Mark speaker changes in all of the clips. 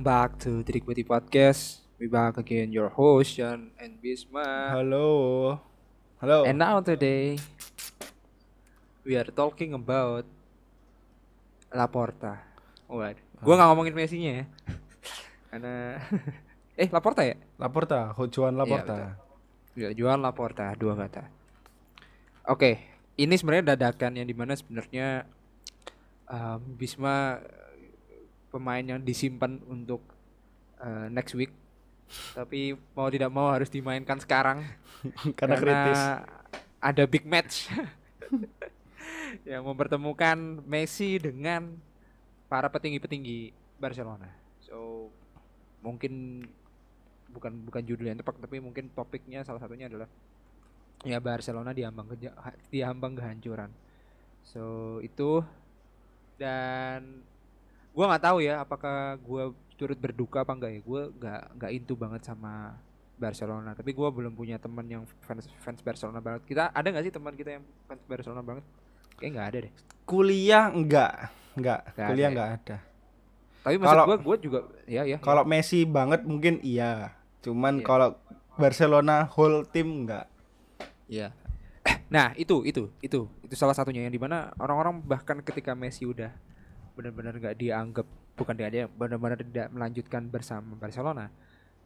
Speaker 1: Welcome back to Titik Putih Podcast. We back again, your host Jan and Bisma.
Speaker 2: Halo. Halo.
Speaker 1: And now today we are talking about Laporta. Waduh, gua nggak ngomongin Messi-nya ya. Karena eh Laporta ya?
Speaker 2: Laporta, Juan Laporta.
Speaker 1: Ya, jual Laporta dua kata. Oke, ini sebenarnya dadakan yang di mana sebenarnya um, Bisma pemain yang disimpan untuk eh, next week, tapi mau tidak mau harus dimainkan sekarang
Speaker 2: Karena kritis.
Speaker 1: ada big match yang mempertemukan Messi dengan para petinggi-petinggi Barcelona. So mungkin bukan bukan judul yang tepat tapi mungkin topiknya salah satunya adalah ya Barcelona diambang diambang kehancuran. So itu dan gua nggak tahu ya apakah gua turut berduka apa enggak ya. Gua nggak nggak into banget sama Barcelona tapi gua belum punya teman yang fans fans Barcelona banget. Kita ada nggak sih teman kita yang fans Barcelona banget? Kayak nggak ada deh.
Speaker 2: Kuliah enggak, enggak.
Speaker 1: Nggak
Speaker 2: Kuliah
Speaker 1: ada ya?
Speaker 2: enggak ada.
Speaker 1: Tapi maksud
Speaker 2: Kalau-
Speaker 1: gua gua juga ya ya.
Speaker 2: Kalau Messi banget mungkin iya. Cuman
Speaker 1: Iya.
Speaker 2: kalau Barcelona whole tim enggak.
Speaker 1: Iya. Nah, itu itu itu itu salah satunya yang di mana orang-orang bahkan ketika Messi udah benar-benar nggak dianggap bukan dia benar-benar tidak melanjutkan bersama Barcelona.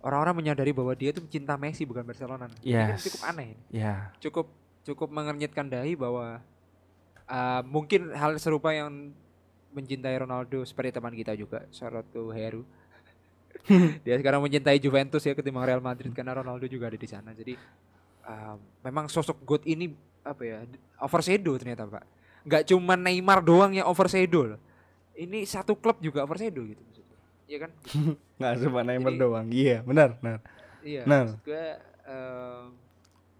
Speaker 1: Orang-orang menyadari bahwa dia itu cinta Messi bukan Barcelona. Ini kan
Speaker 2: Yes.
Speaker 1: cukup aneh.
Speaker 2: Ya.
Speaker 1: Cukup cukup mengernyitkan dahi bahwa uh, mungkin hal serupa yang mencintai Ronaldo seperti teman kita juga, to Heru. dia sekarang mencintai Juventus ya ketimbang Real Madrid karena Ronaldo juga ada di sana. Jadi um, memang sosok God ini apa ya overshadow ternyata pak. Nggak cuma Neymar doang yang overshadow loh. Ini satu klub juga overshadow gitu maksudnya. Iya kan?
Speaker 2: Enggak cuma Neymar doang. Iya, benar, benar.
Speaker 1: Iya.
Speaker 2: Nah.
Speaker 1: Maksud gue em,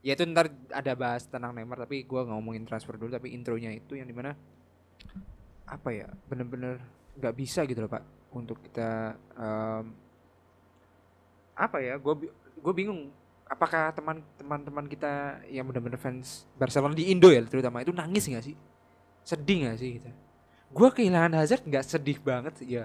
Speaker 1: ya itu ntar ada bahas tentang Neymar tapi gua nggak ngomongin transfer dulu tapi intronya itu yang di mana apa ya bener-bener nggak bisa gitu loh pak untuk kita em, apa ya gue gue bingung apakah teman-teman teman kita yang benar-benar fans Barcelona di Indo ya terutama itu nangis nggak sih sedih nggak sih gitu gue kehilangan Hazard nggak sedih banget ya.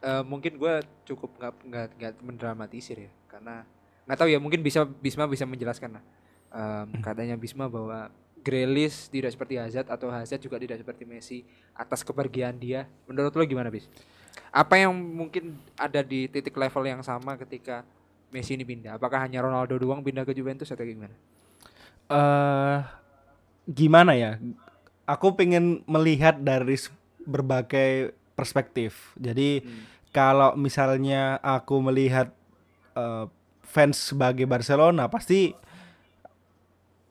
Speaker 1: Eh, mungkin gue cukup nggak nggak nggak mendramatisir ya karena nggak tahu ya mungkin bisa Bisma bisa menjelaskan lah. Em, katanya Bisma bahwa Grealish tidak seperti Hazard atau Hazard juga tidak seperti Messi atas kepergian dia. Menurut lo gimana bis? Apa yang mungkin ada di titik level yang sama ketika Messi ini pindah? Apakah hanya Ronaldo doang pindah ke Juventus atau gimana?
Speaker 2: Eh gimana ya? Aku pengen melihat dari berbagai perspektif. Jadi
Speaker 1: Hmm.
Speaker 2: kalau misalnya aku melihat eh, fans sebagai Barcelona pasti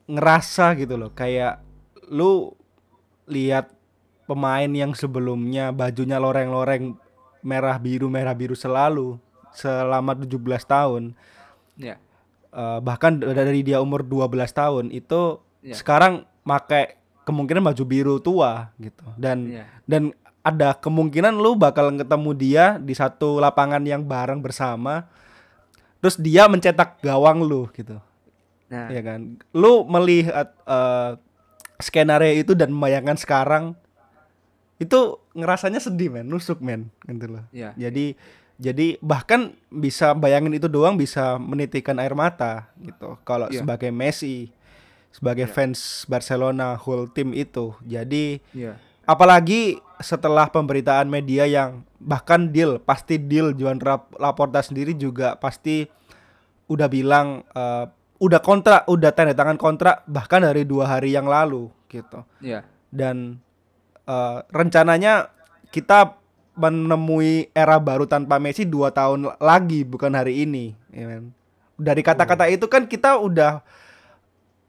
Speaker 2: ngerasa gitu loh kayak lu lihat pemain yang sebelumnya bajunya loreng-loreng merah biru merah biru selalu selama 17 tahun
Speaker 1: ya
Speaker 2: eh, bahkan dari dia umur 12 tahun itu
Speaker 1: Iya.
Speaker 2: sekarang pakai kemungkinan baju biru tua gitu. Dan
Speaker 1: ya
Speaker 2: dan ada kemungkinan lu bakal ketemu dia di satu lapangan yang bareng bersama terus dia mencetak gawang lu gitu.
Speaker 1: Nah.
Speaker 2: Ya kan? Lu melihat eh, skenario itu dan membayangkan sekarang itu ngerasanya sedih men. Nusuk men gitu loh.
Speaker 1: Ya
Speaker 2: jadi jadi bahkan bisa bayangin itu doang bisa menitikan air mata gitu. Kalau
Speaker 1: Iya.
Speaker 2: sebagai Messi sebagai
Speaker 1: Iya.
Speaker 2: fans Barcelona whole tim itu. Jadi
Speaker 1: ya.
Speaker 2: apalagi setelah pemberitaan media yang bahkan deal pasti deal Juan Rap- Laporta sendiri juga pasti udah bilang eh, udah kontrak udah tanda tangan kontrak bahkan dari dua hari yang lalu gitu.
Speaker 1: Ya.
Speaker 2: Dan eh, rencananya kita menemui era baru tanpa Messi dua tahun lagi bukan hari ini ya kan? dari kata-kata itu kan kita udah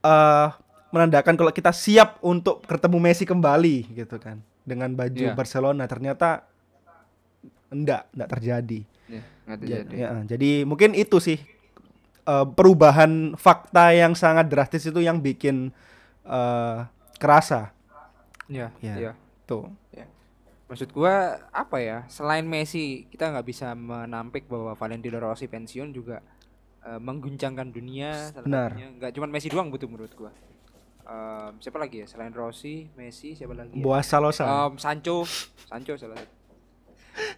Speaker 2: eh menandakan kalau kita siap untuk ketemu Messi kembali gitu kan dengan baju
Speaker 1: Iya.
Speaker 2: Barcelona ternyata enggak enggak terjadi
Speaker 1: Ya,
Speaker 2: Ja-
Speaker 1: terjadi.
Speaker 2: ya, jadi mungkin itu sih eh, perubahan fakta yang sangat drastis itu yang bikin eh, kerasa
Speaker 1: Iya,
Speaker 2: Ya.
Speaker 1: iya.
Speaker 2: tuh
Speaker 1: Maksud gua apa ya? Selain Messi, kita nggak bisa menampik bahwa Valentino Rossi pensiun juga eh, mengguncangkan dunia.
Speaker 2: Benar.
Speaker 1: Nggak cuma Messi doang butuh menurut gua. Em, siapa lagi ya? Selain Rossi, Messi, siapa lagi? Ya?
Speaker 2: buah salosa
Speaker 1: Em, Sancho, Sancho salah satu.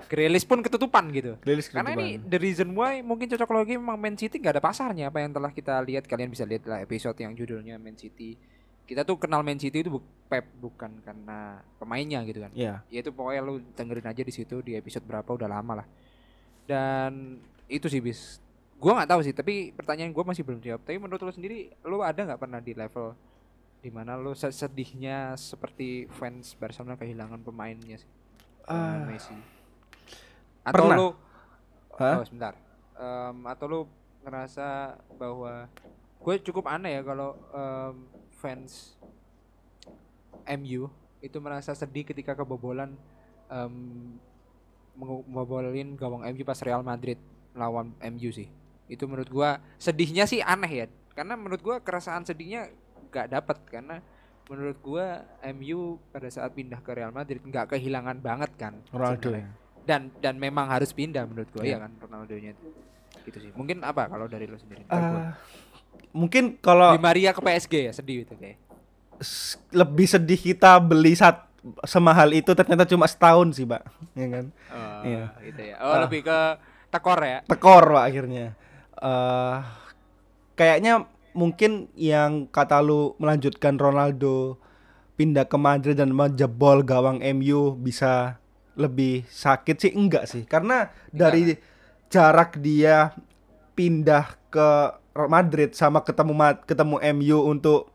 Speaker 1: Grealish pun ketutupan gitu.
Speaker 2: Rilis
Speaker 1: Karena ini the reason why mungkin cocok lagi memang Man City nggak ada pasarnya apa yang telah kita lihat kalian bisa lihat lah episode yang judulnya Man City. Kita tuh kenal Man City itu bu- Pep bukan karena pemainnya gitu kan.
Speaker 2: ya
Speaker 1: Ya itu pokoknya lu dengerin aja di situ di episode berapa udah lama lah. Dan itu sih bis. Gua nggak tahu sih tapi pertanyaan gua masih belum jawab. Tapi menurut lu sendiri lu ada nggak pernah di level di mana se- sedihnya seperti fans Barcelona kehilangan pemainnya sih?
Speaker 2: Ah.
Speaker 1: Messi. Atau
Speaker 2: Pernah.
Speaker 1: lu
Speaker 2: Hah?
Speaker 1: Oh, sebentar. Em, atau lu ngerasa bahwa gue cukup aneh ya kalau em, fans MU itu merasa sedih ketika kebobolan mengu- membobolin gawang MU pas Real Madrid lawan MU sih. Itu menurut gua sedihnya sih aneh ya. Karena menurut gua keresahan sedihnya gak dapet karena menurut gua MU pada saat pindah ke Real Madrid nggak kehilangan banget kan
Speaker 2: Ronaldo ya.
Speaker 1: dan dan memang harus pindah menurut gue
Speaker 2: Iya.
Speaker 1: ya kan Ronaldo-nya itu. gitu sih mungkin apa kalau dari lo sendiri gua.
Speaker 2: mungkin kalau
Speaker 1: Di Maria ke PSG ya sedih itu kayak
Speaker 2: lebih sedih kita beli sat semahal itu ternyata cuma setahun sih pak ya kan
Speaker 1: oh,
Speaker 2: Iya.
Speaker 1: gitu ya oh
Speaker 2: Ah.
Speaker 1: lebih ke tekor ya
Speaker 2: tekor pak akhirnya eh kayaknya mungkin yang kata lu melanjutkan Ronaldo pindah ke Madrid dan menjebol gawang MU bisa lebih sakit sih enggak sih karena dari jarak dia pindah ke Madrid sama ketemu ketemu MU untuk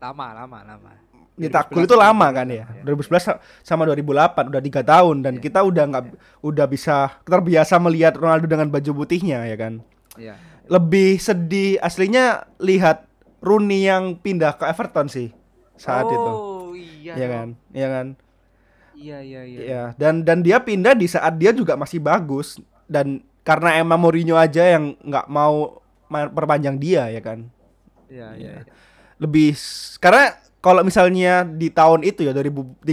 Speaker 1: lama lama lama 2011
Speaker 2: gol itu lama kan
Speaker 1: ya.
Speaker 2: ya. 2011 sa- sama 2008 udah tiga tahun dan
Speaker 1: Iya.
Speaker 2: kita udah nggak udah bisa terbiasa melihat Ronaldo dengan baju putihnya ya kan.
Speaker 1: Iya.
Speaker 2: Lebih sedih aslinya lihat Rooney yang pindah ke Everton sih saat itu.
Speaker 1: oh iya
Speaker 2: Ya
Speaker 1: dong.
Speaker 2: kan? Ya kan?
Speaker 1: iya iya iya
Speaker 2: Ya, dan dan dia pindah di saat dia juga masih bagus dan karena emang Mourinho aja yang nggak mau ma- perpanjang dia ya kan.
Speaker 1: iya iya
Speaker 2: Iya.
Speaker 1: iya.
Speaker 2: lebih karena kalau misalnya di tahun itu ya 2013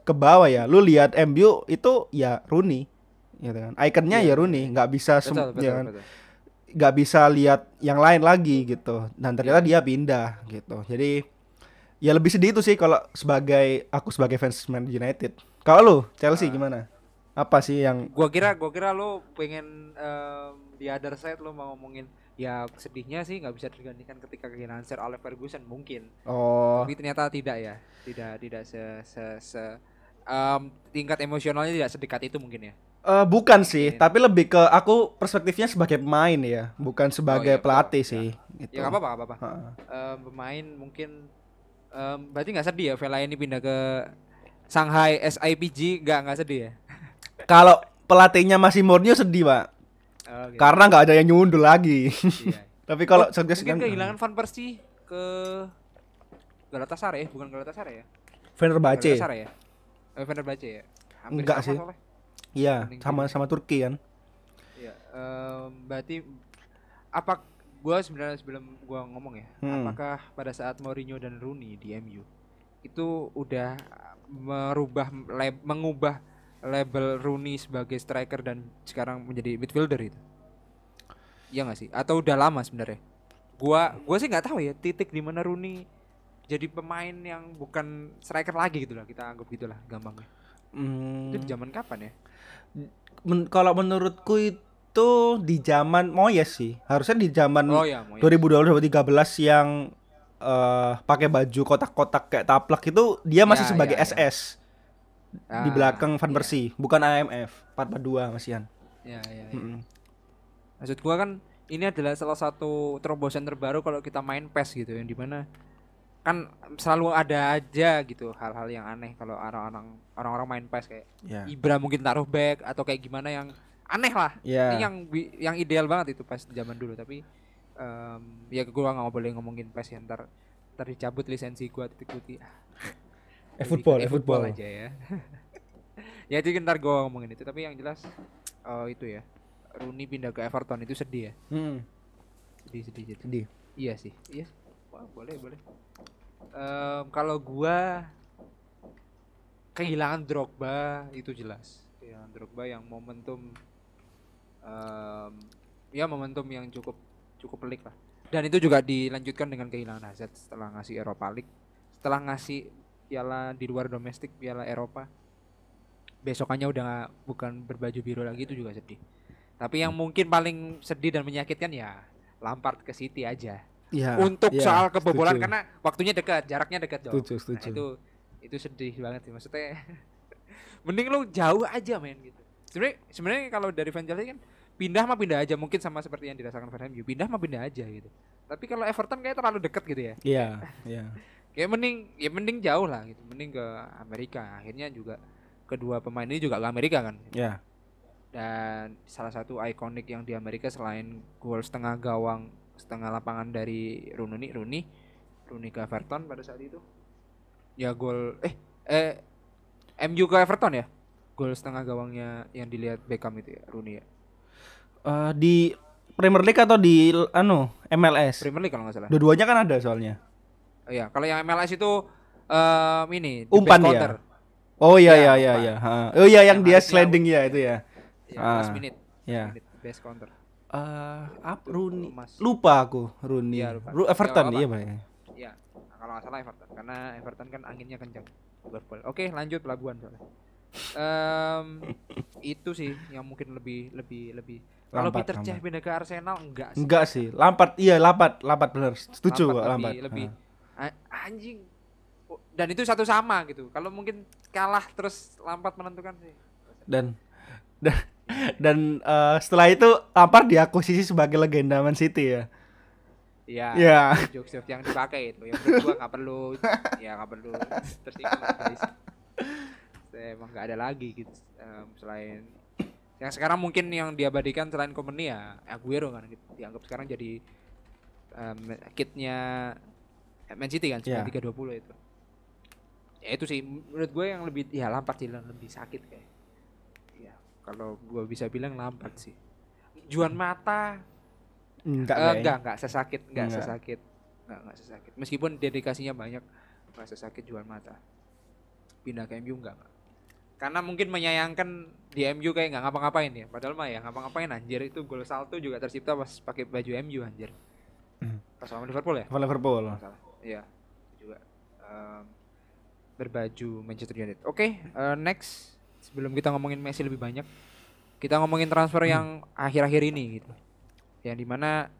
Speaker 2: ke bawah ya lu lihat MU itu ya Rooney gitu kan ikonnya
Speaker 1: Iya,
Speaker 2: ya Rooney nggak bisa sem-
Speaker 1: betul betul,
Speaker 2: ya kan?
Speaker 1: betul.
Speaker 2: Nggak bisa lihat yang lain lagi gitu. Dan ternyata dia pindah gitu. Jadi ya lebih sedih itu sih kalau sebagai aku sebagai fans Man United. Kalau lu Chelsea
Speaker 1: Ah.
Speaker 2: gimana? Apa sih yang
Speaker 1: gua kira gua kira lo pengen em, di other side lo mau ngomongin ya sedihnya sih nggak bisa tergantikan ketika kehilangan Sir Alex Ferguson mungkin.
Speaker 2: Oh.
Speaker 1: Tapi ternyata tidak ya. Tidak tidak se se, se- em, tingkat emosionalnya tidak sedekat itu mungkin ya
Speaker 2: Eh, bukan sih,
Speaker 1: Iya.
Speaker 2: tapi lebih ke aku perspektifnya sebagai pemain ya, bukan sebagai
Speaker 1: iya,
Speaker 2: pelatih
Speaker 1: betul.
Speaker 2: sih. Gitu.
Speaker 1: ya nggak apa-apa apa-apa
Speaker 2: Heeh.
Speaker 1: Em, pemain mungkin em, berarti nggak sedih ya Vela ini pindah ke Shanghai SIPG nggak nggak sedih ya
Speaker 2: Kalau pelatihnya masih Mourinho sedih pak,
Speaker 1: Oh, gitu.
Speaker 2: karena nggak ada yang nyundul lagi.
Speaker 1: Iya.
Speaker 2: tapi kalau
Speaker 1: Oh, mungkin
Speaker 2: kan
Speaker 1: kehilangan Van Persie ke Galatasaray eh, bukan Galatasaray ya
Speaker 2: Fenerbahce,
Speaker 1: Galatasaray ya eh, Fenerbahce ya Hampir
Speaker 2: Enggak sih.
Speaker 1: soalnya.
Speaker 2: Iya sama sama Turki kan.
Speaker 1: Iya, em, berarti apa gua sebenarnya sebelum gua ngomong ya,
Speaker 2: Hmm.
Speaker 1: apakah pada saat Mourinho dan Rooney di MU itu udah merubah lab- mengubah label Rooney sebagai striker dan sekarang menjadi midfielder itu? Iya gak sih? Atau udah lama sebenarnya? Gua gua sih nggak tahu ya titik di mana Rooney jadi pemain yang bukan striker lagi gitu lah kita anggap gitulah gampangnya.
Speaker 2: Hmm,
Speaker 1: Itu di zaman kapan ya?
Speaker 2: men- kalau menurutku itu di zaman Moyes sih, harusnya di zaman
Speaker 1: Oh ya, Moyes.
Speaker 2: 2012-2013 yang eh, pakai baju kotak-kotak kayak taplak itu dia masih
Speaker 1: Ya,
Speaker 2: sebagai
Speaker 1: ya, ya.
Speaker 2: SS di
Speaker 1: Ah,
Speaker 2: belakang Van
Speaker 1: iya.
Speaker 2: Persie, bukan AMF 442 masihan.
Speaker 1: Ya, ya, ya.
Speaker 2: Mm-mm.
Speaker 1: Maksud gua kan ini adalah salah satu terobosan terbaru kalau kita main PES gitu yang di mana kan selalu ada aja gitu hal-hal yang aneh kalau orang-orang orang-orang main PES kayak
Speaker 2: Ya.
Speaker 1: Ibra mungkin taruh back atau kayak gimana yang aneh lah.
Speaker 2: Ya.
Speaker 1: Ini yang bi- yang ideal banget itu PES zaman dulu tapi em, ya gua nggak boleh ngomongin PES ya ntar ntar dicabut lisensi gua titik putih. Ah,
Speaker 2: E-football,
Speaker 1: lebih ke
Speaker 2: e-football.
Speaker 1: aja ya. ya itu ntar gue ngomongin itu tapi yang jelas eh, itu ya Rooney pindah ke Everton itu sedih ya
Speaker 2: Hmm.
Speaker 1: sedih sedih sedih
Speaker 2: Sedih.
Speaker 1: iya sih iya Wah, boleh boleh Em, kalau gua kehilangan Drogba itu jelas. Kehilangan Drogba yang momentum em, ya momentum yang cukup cukup pelik lah. Dan itu juga dilanjutkan dengan kehilangan Hazard setelah ngasih Eropa League setelah ngasih piala di luar domestik piala Eropa. Besokannya udah nggak- bukan berbaju biru lagi itu juga sedih. Tapi yang mungkin paling sedih dan menyakitkan ya Lampard ke City aja
Speaker 2: Ya,
Speaker 1: untuk
Speaker 2: ya,
Speaker 1: soal kebobolan
Speaker 2: setuju.
Speaker 1: karena waktunya dekat jaraknya dekat dong
Speaker 2: Setuju,
Speaker 1: Nah,
Speaker 2: setuju.
Speaker 1: itu itu sedih banget sih maksudnya mending lu jauh aja men gitu sebenarnya sebenarnya kalau dari fan Chelsea kan pindah mah pindah aja mungkin sama seperti yang dirasakan fan MU pindah mah pindah aja gitu tapi kalau Everton kayak terlalu dekat gitu ya
Speaker 2: Iya, iya.
Speaker 1: kayak mending ya mending jauh lah gitu mending ke Amerika akhirnya juga kedua pemain ini juga ke Amerika kan
Speaker 2: Ya.
Speaker 1: dan salah satu ikonik yang di Amerika selain gol setengah gawang setengah lapangan dari Rooney Rooney Rooney ke Everton pada saat itu ya gol eh eh MU ke Everton ya gol setengah gawangnya yang dilihat Beckham itu ya Rooney ya
Speaker 2: Eh, di Premier League atau di anu MLS?
Speaker 1: Premier League kalau nggak salah
Speaker 2: Dua-duanya kan ada soalnya.
Speaker 1: oh, iya kalau yang MLS itu em ini
Speaker 2: Umpan
Speaker 1: counter
Speaker 2: Oh iya
Speaker 1: Ya,
Speaker 2: iya iya
Speaker 1: umpan.
Speaker 2: iya. Ha. Oh iya yang
Speaker 1: Yang
Speaker 2: dia sliding ya itu ya.
Speaker 1: ya,
Speaker 2: Ah,
Speaker 1: last minute
Speaker 2: Ya.
Speaker 1: minute best counter
Speaker 2: Eh, apa Rooney? Lupa aku Rooney.
Speaker 1: Iya, lupa.
Speaker 2: Ru-
Speaker 1: Ya,
Speaker 2: Everton iya, Pak.
Speaker 1: Ya, kalau nggak salah Everton karena Everton kan anginnya kencang. Liverpool. Oke, lanjut pelabuhan soalnya. Em, itu sih yang mungkin lebih lebih lebih. Kalau Peter Cech pindah ke Arsenal enggak sih.
Speaker 2: Enggak sih. Lampard iya Lampard, Lampard bener. Setuju
Speaker 1: Lampard
Speaker 2: Pak,
Speaker 1: lebih
Speaker 2: Lampard.
Speaker 1: lebih anjing. Dan itu satu sama gitu. Kalau mungkin kalah terus Lampard menentukan sih.
Speaker 2: Dan dan dan eh, setelah itu Lampard diakuisisi sebagai legenda Man City ya.
Speaker 1: Iya.
Speaker 2: Iya.
Speaker 1: Jokes jokes yang dipakai itu. Yang menurut gua nggak perlu. ya nggak perlu. Tersinggung emang nggak ada lagi gitu. Em, selain yang sekarang mungkin yang diabadikan selain Kompeni ya Aguero kan gitu. dianggap sekarang jadi em, kitnya Man City kan
Speaker 2: Iya.
Speaker 1: 320 itu. Ya itu sih menurut gue yang lebih ya Lampard sih lebih sakit kayak. Ya kalau gue bisa bilang Lampard sih. Juan Mata
Speaker 2: Enggak
Speaker 1: Eh,
Speaker 2: kayaknya.
Speaker 1: enggak, enggak sesakit, enggak
Speaker 2: Enggak.
Speaker 1: sesakit. Enggak, enggak sesakit. Meskipun dedikasinya banyak, enggak sesakit jual mata. Pindah ke MU enggak, enggak. Karena mungkin menyayangkan di MU kayak enggak ngapa-ngapain ya. Padahal mah ya ngapa-ngapain anjir itu gol salto juga tercipta pas pakai baju MU anjir.
Speaker 2: Hmm.
Speaker 1: Pas sama Liverpool ya?
Speaker 2: Liverpool.
Speaker 1: Salah. Iya. Juga em, berbaju Manchester United. Oke, eh, next sebelum kita ngomongin Messi lebih banyak, kita ngomongin transfer yang akhir-akhir ini gitu. Yang di mana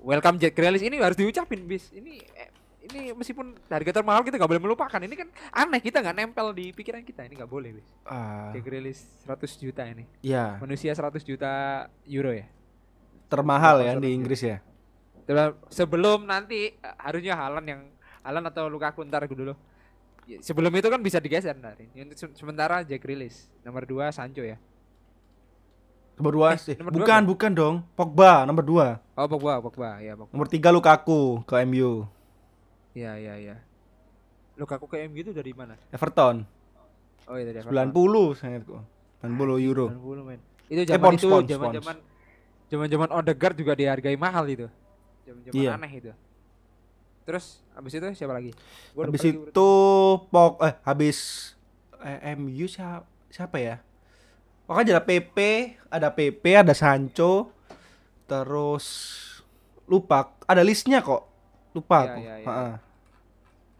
Speaker 1: welcome Jack Grealish ini harus diucapin bis. Ini eh, ini meskipun harga termahal kita nggak boleh melupakan. Ini kan aneh kita nggak nempel di pikiran kita. Ini nggak boleh bis.
Speaker 2: Ah,
Speaker 1: Jack Grealish 100 juta ini.
Speaker 2: ya,
Speaker 1: Manusia 100 juta euro ya.
Speaker 2: termahal ya di. Inggris ya.
Speaker 1: Sebelum- nanti eh, harusnya Halan yang Halan atau Lukaku ntar dulu. Ya, Sebelum itu kan bisa digeser se- sementara Jack Grealish. Nomor 2 Sancho ya.
Speaker 2: Nomor dua
Speaker 1: Eh,
Speaker 2: sih.
Speaker 1: nomor dua
Speaker 2: Bukan, bukan dong. Pogba nomor dua.
Speaker 1: Oh Pogba, Pogba, ya Pogba.
Speaker 2: Nomor tiga Lukaku ke MU.
Speaker 1: Iya, iya, iya. Lukaku ke MU itu dari mana?
Speaker 2: Everton.
Speaker 1: Oh iya dari
Speaker 2: 90 saya ingatku. 90 euro.
Speaker 1: 90 men. Itu
Speaker 2: Eh,
Speaker 1: zaman
Speaker 2: pounds,
Speaker 1: itu zaman-zaman zaman-zaman Odegaard juga dihargai mahal itu. Zaman-zaman
Speaker 2: Iya.
Speaker 1: aneh itu. Terus habis itu siapa lagi? Gua
Speaker 2: Habis itu Pog eh habis eh, MU siapa, siapa ya? Pokoknya ada PP, ada PP, ada Sancho, terus lupa, ada listnya kok. Lupa
Speaker 1: Iya,
Speaker 2: aku.
Speaker 1: iya.
Speaker 2: Ha-ha.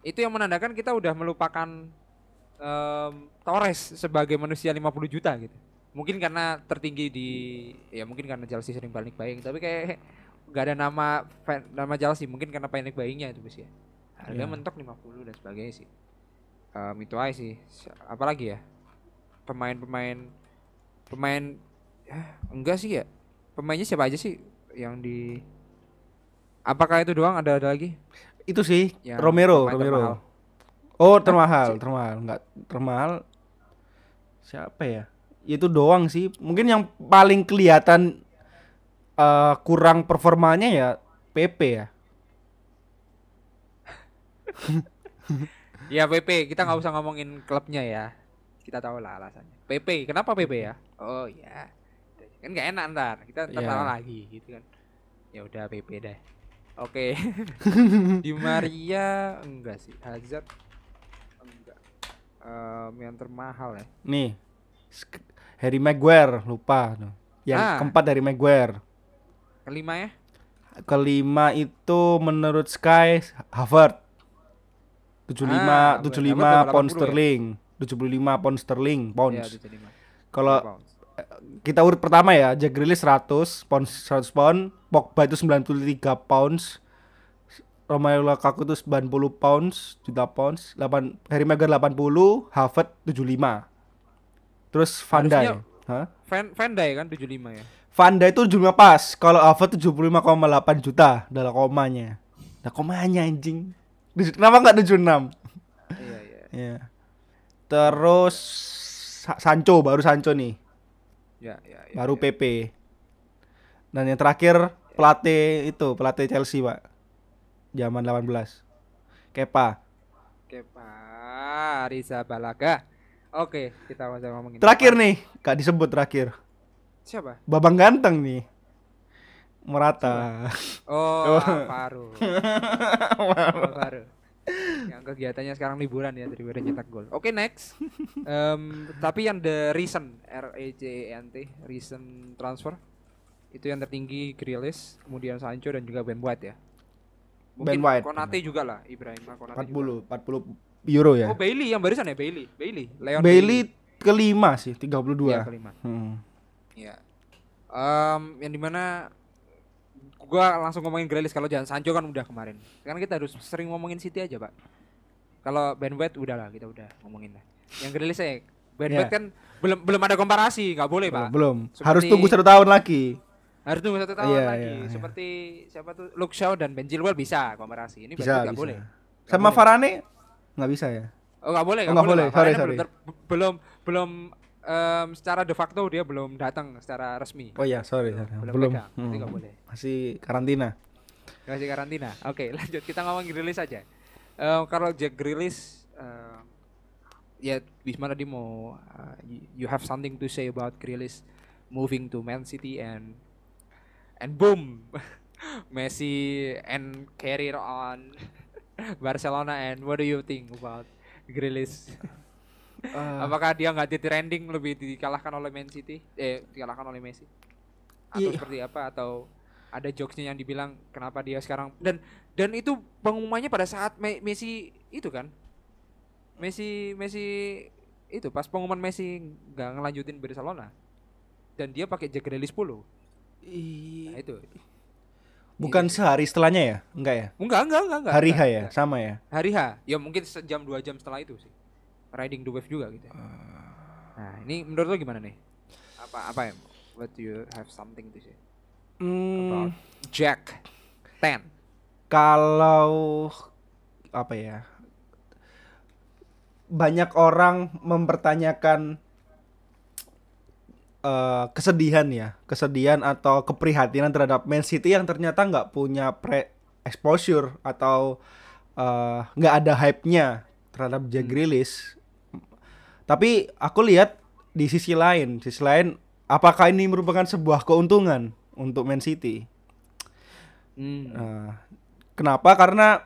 Speaker 1: itu yang menandakan kita udah melupakan em, Torres sebagai manusia 50 juta gitu. Mungkin karena tertinggi di ya mungkin karena Chelsea sering panik buying tapi kayak nggak ada nama nama Chelsea mungkin karena panik buyingnya itu bis ya. Harga
Speaker 2: Iya.
Speaker 1: mentok 50 dan sebagainya sih. Em, itu aja sih. Si- Apalagi ya? Pemain-pemain pemain ya, enggak sih ya. Pemainnya siapa aja sih yang di Apakah itu doang ada ada lagi?
Speaker 2: Itu sih
Speaker 1: Yang
Speaker 2: Romero, Romero.
Speaker 1: termahal.
Speaker 2: Oh, termahal, termahal. Enggak termahal. Siapa ya? Itu doang sih. Mungkin yang paling kelihatan eh, kurang performanya ya PP ya.
Speaker 1: Ya PP, kita nggak usah ngomongin klubnya ya. kita tahu lah alasannya. PP, kenapa PP ya? Oh ya, kan nggak enak ntar, kita ntar
Speaker 2: Iya.
Speaker 1: salah lagi gitu kan. Ya udah PP deh. Oke. Di Maria enggak sih, Hazard enggak. Em, yang termahal ya.
Speaker 2: Nih. Harry Maguire lupa tuh. Yang
Speaker 1: Ah.
Speaker 2: keempat dari Maguire.
Speaker 1: Kelima ya?
Speaker 2: Kelima itu menurut Sky Harvard. 75
Speaker 1: Ah,
Speaker 2: 75
Speaker 1: Harvard
Speaker 2: pound
Speaker 1: 80 ya?
Speaker 2: sterling. 75 pound sterling
Speaker 1: Ya,
Speaker 2: pounds.
Speaker 1: 75.
Speaker 2: Kalau kita urut pertama ya, Jack Grealish 100 pounds 100 pound, Pogba itu 93 pounds. Romelu Lukaku itu 90 pounds, juta pounds, 8 Harry Maguire 80, Harvard 75. Terus Van Dijk.
Speaker 1: Van Van Dijk kan 75 ya.
Speaker 2: Van Dijk itu 75 pas, kalau Harvard 75,8 juta dalam komanya. Nah, komanya anjing. Kenapa nggak 76?
Speaker 1: Iya, iya.
Speaker 2: Iya. Terus Sa- Sancho baru Sancho nih.
Speaker 1: Ya, ya, ya.
Speaker 2: baru
Speaker 1: ya.
Speaker 2: PP. Dan yang terakhir pelatih itu, pelatih Chelsea, Pak. Zaman 18. Kepa.
Speaker 1: Oke, Pak Riza Balaga. Oke, kita masih ngomongin.
Speaker 2: Terakhir
Speaker 1: Kepa.
Speaker 2: nih, Kak disebut terakhir.
Speaker 1: Siapa?
Speaker 2: Babang ganteng nih. Morata.
Speaker 1: Oh, Alvaro. Alvaro. Yang kegiatannya sekarang liburan ya daripada nyetak gol. Oke, next. Em, tapi yang the recent R E C E N T recent transfer itu yang tertinggi Grealish, kemudian Sancho dan juga Ben White ya.
Speaker 2: Ben
Speaker 1: Mungkin
Speaker 2: White.
Speaker 1: Konate juga lah, Ibrahim Konate.
Speaker 2: 40,
Speaker 1: juga.
Speaker 2: 40 euro ya.
Speaker 1: Oh, Bailey yang barusan ya Bailey. Bailey. Leon
Speaker 2: Bailey kelima sih, 32.
Speaker 1: Iya, kelima.
Speaker 2: Hmm.
Speaker 1: Iya. Em, yang di mana gua langsung ngomongin Grealish kalau jangan Sancho kan udah kemarin. Sekarang kita harus sering ngomongin City aja, Pak. Kalau Ben White udah lah, kita udah ngomongin lah. Yang Grealish ya, Ben
Speaker 2: Iya.
Speaker 1: White kan belum belum ada komparasi, nggak boleh, Pak.
Speaker 2: Belum.
Speaker 1: Seperti-
Speaker 2: Harus tunggu satu tahun lagi.
Speaker 1: Harus tunggu satu tahun
Speaker 2: Iya,
Speaker 1: lagi.
Speaker 2: iya, iya.
Speaker 1: Seperti siapa tuh Luke Shaw dan Ben Chilwell bisa komparasi. Ini
Speaker 2: Bisa,
Speaker 1: nggak boleh. Nggak
Speaker 2: Sama
Speaker 1: boleh.
Speaker 2: Varane nggak bisa ya?
Speaker 1: Oh nggak boleh,
Speaker 2: Oh,
Speaker 1: nggak
Speaker 2: nggak
Speaker 1: boleh.
Speaker 2: boleh. Sorry, sorry.
Speaker 1: belum belum em, secara de facto dia belum datang secara resmi.
Speaker 2: Oh iya, sorry. sorry.
Speaker 1: Belum
Speaker 2: Belum.
Speaker 1: pegang,
Speaker 2: Hmm.
Speaker 1: nggak boleh.
Speaker 2: Masih karantina.
Speaker 1: Masih karantina. Oke, lanjut kita ngomong Grealish aja. Eh, kalau Jack Grealish eh, ya Wisma tadi mau uh, you- have something to say about Grealish moving to Man City and and boom Messi and career on Barcelona and what do you think about Grealish?
Speaker 2: Ah.
Speaker 1: Apakah dia nggak di trending lebih dikalahkan oleh Man City? Eh, dikalahkan oleh Messi? Atau
Speaker 2: Iya.
Speaker 1: seperti apa? Atau ada jokesnya yang dibilang kenapa dia sekarang dan dan itu pengumumannya pada saat Me- Messi itu kan? Messi Messi itu pas pengumuman Messi nggak ngelanjutin Barcelona dan dia pakai Jack Grealish 10. Nah, itu.
Speaker 2: Bukan sehari setelahnya ya? Enggak ya?
Speaker 1: Enggak, enggak, enggak, enggak.
Speaker 2: Hari H ya?
Speaker 1: enggak.
Speaker 2: Sama ya?
Speaker 1: Hari H. Ya mungkin sejam dua jam setelah itu sih. Riding the wave juga gitu. Nah, ini menurut lo gimana nih? Apa apa ya? What do you have something to say
Speaker 2: Hmm,
Speaker 1: about Jack Ten?
Speaker 2: kalau apa ya? Banyak orang mempertanyakan eh, kesedihan ya, kesedihan atau keprihatinan terhadap Man City yang ternyata nggak punya pre exposure atau eh, nggak ada hype-nya terhadap Jack
Speaker 1: Hmm.
Speaker 2: Grealish. Tapi aku lihat di sisi lain, sisi lain apakah ini merupakan sebuah keuntungan untuk Man City?
Speaker 1: Hmm.
Speaker 2: Nah, kenapa? Karena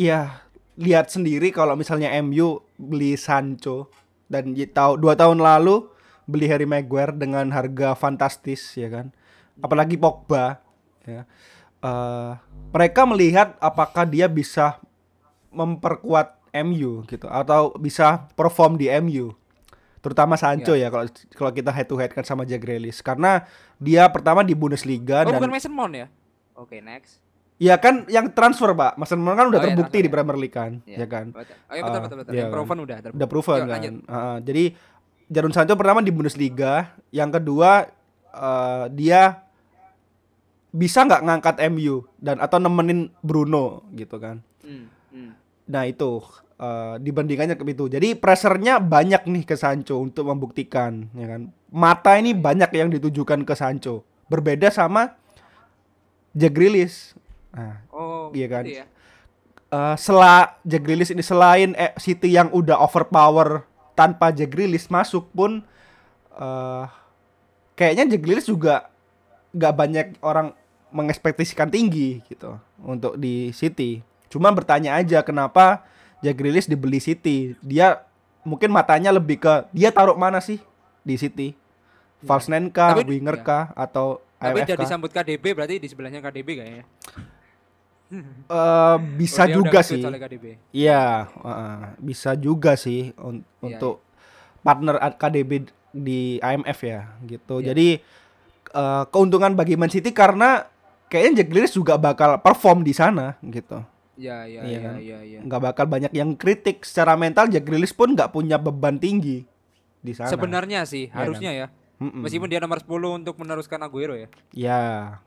Speaker 2: ya lihat sendiri kalau misalnya MU beli Sancho dan tahu dua tahun lalu beli Harry Maguire dengan harga fantastis ya kan. Apalagi Pogba ya. Eh, mereka melihat apakah dia bisa memperkuat MU gitu atau bisa perform di MU. Terutama Sancho ya kalau kalau kita head to head kan sama Jack Grealish karena dia pertama di Bundesliga
Speaker 1: Oh,
Speaker 2: dan
Speaker 1: bukan Mason Mount ya? Oke, next.
Speaker 2: Ya kan yang transfer pak, Mason Mount kan udah
Speaker 1: Oh, iya,
Speaker 2: terbukti
Speaker 1: transfer,
Speaker 2: di
Speaker 1: ya.
Speaker 2: Premier League kan,
Speaker 1: Iya.
Speaker 2: ya kan,
Speaker 1: Betul. Oh, iya betul betul betul.
Speaker 2: iya
Speaker 1: Yang
Speaker 2: kan.
Speaker 1: proven udah terbukti.
Speaker 2: udah proven
Speaker 1: Yuk,
Speaker 2: kan.
Speaker 1: lanjut.
Speaker 2: Ah, jadi Jadon Sancho pertama di Bundesliga, yang kedua eh, dia bisa nggak ngangkat MU dan atau nemenin Bruno gitu kan.
Speaker 1: Hmm, hmm.
Speaker 2: Nah itu eh, dibandingkannya ke itu. Jadi pressernya banyak nih ke Sancho untuk membuktikan, ya kan. Mata ini banyak yang ditujukan ke Sancho. Berbeda sama Jack Grealish. Nah,
Speaker 1: Oh,
Speaker 2: Iya kan?
Speaker 1: gitu ya.
Speaker 2: eh sela Jack Grealish ini selain eh, City yang udah overpower tanpa Jack Grealish masuk pun eh kayaknya Jack Grealish juga nggak banyak orang mengekspektasikan tinggi gitu untuk di City. Cuma bertanya aja kenapa Jack Grealish dibeli City. Dia mungkin matanya lebih ke dia taruh mana sih di City? False nine kah,
Speaker 1: Tapi-
Speaker 2: winger
Speaker 1: ya.
Speaker 2: kah, atau
Speaker 1: Tapi disambut KDB berarti di sebelahnya KDB kayaknya.
Speaker 2: Eh, bisa
Speaker 1: Oh,
Speaker 2: juga sih. Iya, heeh, bisa juga sih un-
Speaker 1: Iya,
Speaker 2: untuk partner KDB di IMF ya, gitu.
Speaker 1: Iya.
Speaker 2: Jadi eh, keuntungan bagi Man City karena kayaknya Jack Grealish juga bakal perform di sana, gitu.
Speaker 1: Iya, iya,
Speaker 2: Iya
Speaker 1: iya,
Speaker 2: kan?
Speaker 1: iya, iya.
Speaker 2: Nggak bakal banyak yang kritik secara mental. Jack Grealish pun nggak punya beban tinggi di sana.
Speaker 1: Sebenarnya sih
Speaker 2: Iya
Speaker 1: harusnya ya.
Speaker 2: Mm-mm.
Speaker 1: Meskipun dia nomor 10 untuk meneruskan Aguero ya.
Speaker 2: ya,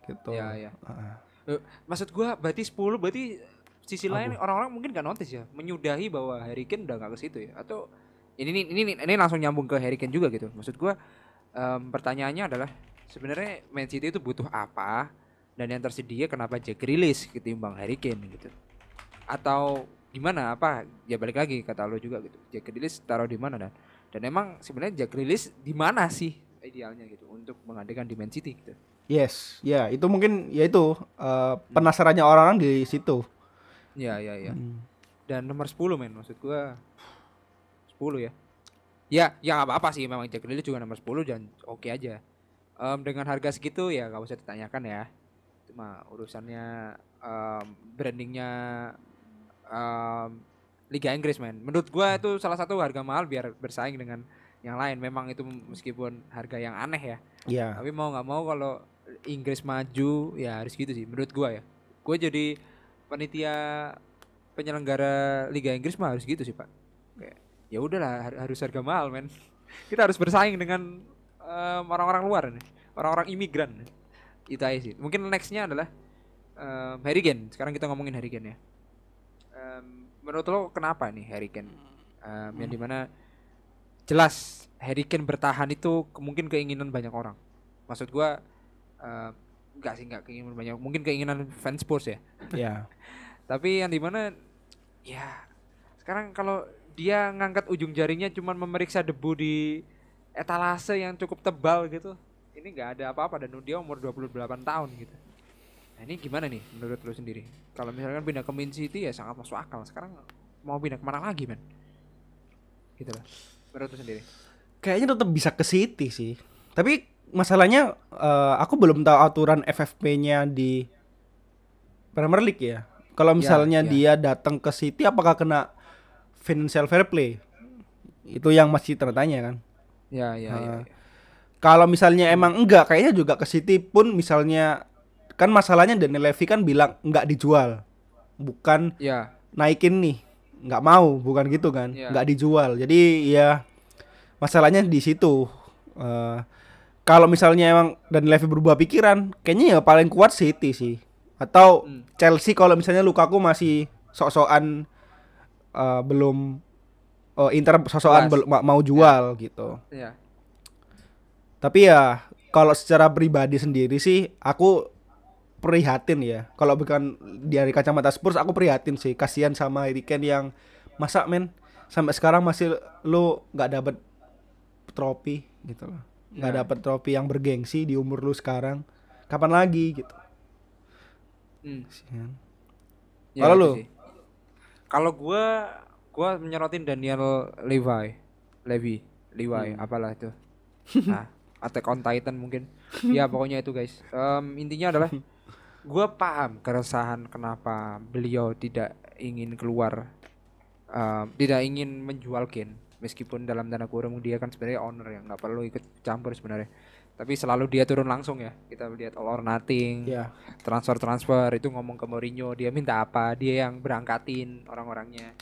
Speaker 2: gitu.
Speaker 1: Iya, iya.
Speaker 2: Heeh.
Speaker 1: Eh, Maksud gua berarti 10 berarti sisi lain orang-orang mungkin gak notice ya, menyudahi bahwa Harry Kane udah gak ke situ ya. Atau ini ini ini ini langsung nyambung ke Harry Kane juga gitu. Maksud gua em, pertanyaannya adalah sebenarnya Man City itu butuh apa dan yang tersedia kenapa Jack Grealish ketimbang Harry Kane gitu. Atau gimana apa ya balik lagi kata lo juga gitu. Jack Grealish taruh di mana dan dan emang sebenarnya Jack Grealish di mana sih idealnya gitu untuk menggantikan di Man City gitu.
Speaker 2: Yes, ya itu mungkin ya itu eh, penasarannya orang-orang di situ.
Speaker 1: Ya ya ya.
Speaker 2: Hmm.
Speaker 1: dan nomor 10 men maksud gua 10 ya ya ya nggak apa-apa sih memang Jack Grealish juga nomor 10 dan oke aja Em, dengan harga segitu ya nggak usah ditanyakan ya cuma urusannya em, brandingnya em, Liga Inggris men. Menurut gua itu salah satu harga mahal biar bersaing dengan yang lain. Memang itu meskipun harga yang aneh ya.
Speaker 2: Ya.
Speaker 1: tapi mau nggak mau kalau Inggris maju ya harus gitu sih menurut gua ya. Gue jadi panitia penyelenggara Liga Inggris mah harus gitu sih pak. Kayak ya udahlah har- harus harga mahal men. Kita harus bersaing dengan orang-orang luar nih. Orang-orang imigran. Itu aja sih. Mungkin nextnya adalah em, Harry Kane. Sekarang kita ngomongin Harry Kane ya menurut lo kenapa nih Harry Kane Em, yang di mana jelas Harry Kane bertahan itu ke- mungkin keinginan banyak orang. Maksud gua eh, enggak sih enggak keinginan banyak mungkin keinginan fans Spurs ya.
Speaker 2: Ya.
Speaker 1: tapi yang di mana ya sekarang kalau dia ngangkat ujung jarinya cuman memeriksa debu di etalase yang cukup tebal gitu ini nggak ada apa-apa dan dia umur 28 tahun gitu nah ini gimana nih menurut lo sendiri kalau misalkan pindah ke Man City ya sangat masuk akal sekarang mau pindah ke mana lagi men gitu lah menurut lo sendiri
Speaker 2: Kayaknya tetap bisa ke City sih. Tapi masalahnya eh, aku belum tahu aturan FFP-nya di Premier League ya. Kalau misalnya
Speaker 1: ya.
Speaker 2: dia datang ke City apakah kena financial fair play? Itu yang masih tertanya kan.
Speaker 1: ya ya, ya,
Speaker 2: Ah.
Speaker 1: ya.
Speaker 2: Kalau misalnya emang enggak, kayaknya juga ke City pun misalnya kan masalahnya Daniel Levy kan bilang enggak dijual. Bukan
Speaker 1: ya
Speaker 2: naikin nih. Nggak mau bukan gitu kan?
Speaker 1: Iya.
Speaker 2: nggak dijual. Jadi ya masalahnya di situ. Eh, kalau misalnya emang dan Levy berubah pikiran kayaknya ya paling kuat City sih. Atau
Speaker 1: Hmm.
Speaker 2: Chelsea kalau misalnya Lukaku masih sok-sokan eh, belum oh, Inter sok-sokan bel- ma- mau jual gitu.
Speaker 1: Ya
Speaker 2: tapi ya kalau secara pribadi sendiri sih aku prihatin ya. Kalau bukan dari kacamata Spurs aku prihatin sih. Kasihan sama Harry Kane yang masa men sampai sekarang masih lu nggak dapet trofi gitu loh. Nggak
Speaker 1: Ya.
Speaker 2: dapet trofi yang bergengsi di umur lu sekarang. Kapan lagi gitu.
Speaker 1: Hmm.
Speaker 2: Kasihan.
Speaker 1: Ya,
Speaker 2: Kalau lu?
Speaker 1: Kalau gua gua menyorotin Daniel Levi. Levi, Levi,
Speaker 2: Hmm.
Speaker 1: apalah itu. Nah, Attack on Titan mungkin. ya pokoknya itu guys. Em, intinya adalah gua paham keresahan kenapa beliau tidak ingin keluar em, tidak ingin menjual Kane meskipun dalam tanda kurung dia kan sebenarnya owner ya nggak perlu ikut campur sebenarnya. Tapi selalu dia turun langsung ya. Kita lihat all or nothing
Speaker 2: Ya.
Speaker 1: transfer transfer itu ngomong ke Mourinho dia minta apa dia yang berangkatin orang-orangnya.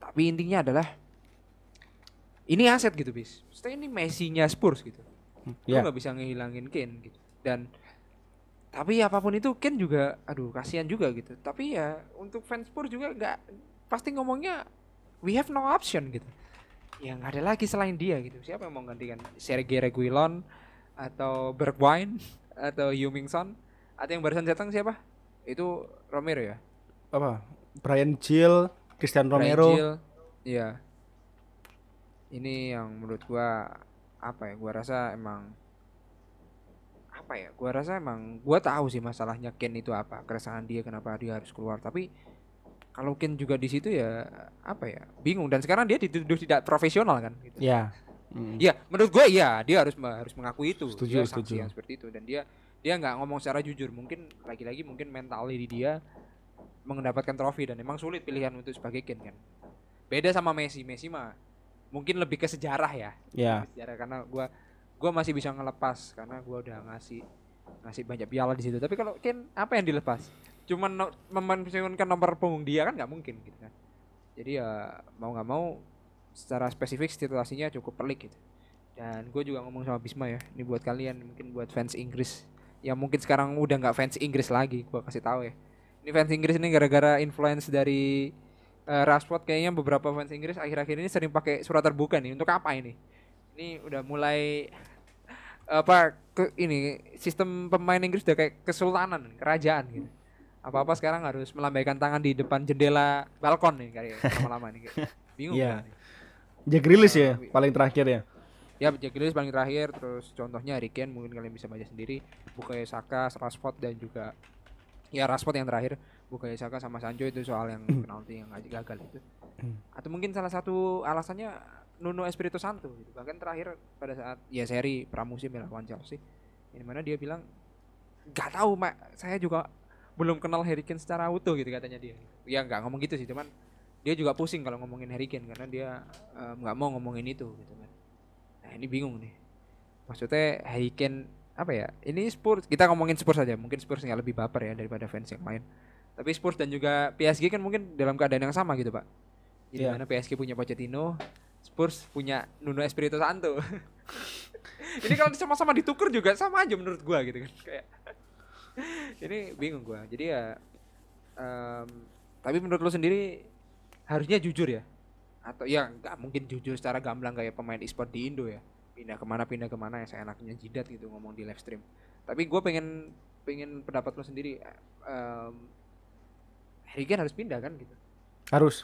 Speaker 1: Tapi intinya adalah ini aset gitu bis. Maksudnya ini Messi-nya Spurs gitu. Lu
Speaker 2: Ya.
Speaker 1: nggak bisa ngehilangin Kane gitu. Dan tapi apa pun itu Kane juga aduh kasihan juga gitu. Tapi ya untuk fans Spurs juga nggak pasti ngomongnya we have no option gitu. Ya nggak ada lagi selain dia gitu. Siapa yang mau gantikan? Sergei Reguilon atau Bergwijn atau Heung-min Son? Atau yang barusan datang siapa? Itu Romero ya?
Speaker 2: Apa? Brian Gill, Christian Romero.
Speaker 1: Gil, iya. Ini yang menurut gua apa ya gua rasa emang apa ya gua rasa emang gua tahu sih masalahnya Ken itu apa keresahan dia kenapa dia harus keluar tapi kalau Ken juga di situ ya apa ya bingung dan sekarang dia dituduh tidak profesional kan gitu.
Speaker 2: Ya. Mm.
Speaker 1: Iya, menurut gue iya dia harus harus mengakui itu.
Speaker 2: Setuju,
Speaker 1: dia
Speaker 2: setuju.
Speaker 1: yang seperti itu dan dia dia nggak ngomong secara jujur. Mungkin lagi-lagi mungkin mentality dia mendapatkan trofi dan emang sulit pilihan untuk sebagai Ken kan. Beda sama Messi, Messi mah mungkin lebih ke sejarah ya.
Speaker 2: Ya.
Speaker 1: Lebih ke Sejarah karena gua gua masih bisa ngelepas karena gua udah ngasih ngasih banyak piala di situ. Tapi kalau Ken apa yang dilepas? Cuman no, memensiunkan nomor punggung dia kan nggak mungkin gitu kan. Jadi ya mau nggak mau secara spesifik situasinya cukup pelik gitu. Dan gue juga ngomong sama Bisma ya, ini buat kalian mungkin buat fans Inggris yang mungkin sekarang udah nggak fans Inggris lagi, gue kasih tahu ya. Ini fans Inggris ini gara-gara influence dari eh, Rashford kayaknya beberapa fans Inggris akhir-akhir ini sering pakai surat terbuka nih. Untuk apa ini? Ini udah mulai apa ke ini sistem pemain Inggris udah kayak kesultanan, kerajaan gitu. Apa-apa sekarang harus melambaikan tangan di depan jendela balkon nih kayak lama-lama nih. kayak. Bingung
Speaker 2: Iya.
Speaker 1: gua nih.
Speaker 2: Jack Grealish ya
Speaker 1: Eh,
Speaker 2: paling terakhir ya.
Speaker 1: Ya Jack Grealish paling terakhir terus contohnya Harry Kane mungkin kalian bisa baca sendiri Bukayo Saka, Rashford dan juga ya Rashford yang terakhir Bukayo Saka sama Sancho itu soal yang penalti yang gagal gagal itu atau mungkin salah satu alasannya Nuno Espirito Santo gitu. bahkan terakhir pada saat ya seri pramusim ya lawan Chelsea ini mana dia bilang nggak tahu mak. Saya juga belum kenal Harry Kane secara utuh gitu katanya dia. Ya nggak ngomong gitu sih cuman dia juga pusing kalau ngomongin Harry Kane karena dia eh, nggak mau ngomongin itu gitu kan. Nah ini bingung nih. Maksudnya Harry Kane apa ya ini Spurs kita ngomongin Spurs aja mungkin Spurs nggak lebih baper ya daripada fans yang lain. Tapi Spurs dan juga PSG kan mungkin dalam keadaan yang sama gitu pak. Jadi
Speaker 2: Iya.
Speaker 1: mana PSG punya Pochettino Spurs punya Nuno Espirito Santo. Ini kalau sama-sama ditukar juga sama aja menurut gua gitu kan. Kayak ini bingung gua. Jadi ya em, tapi menurut lo sendiri harusnya jujur ya? Atau ya nggak mungkin jujur secara gamblang kayak pemain e-sport di Indo ya. Pindah ke mana pindah ke mana ya seenaknya jidat gitu ngomong di live stream. Tapi gue pengen pengen pendapat lo sendiri em Harry Kane harus pindah kan gitu?
Speaker 2: Harus.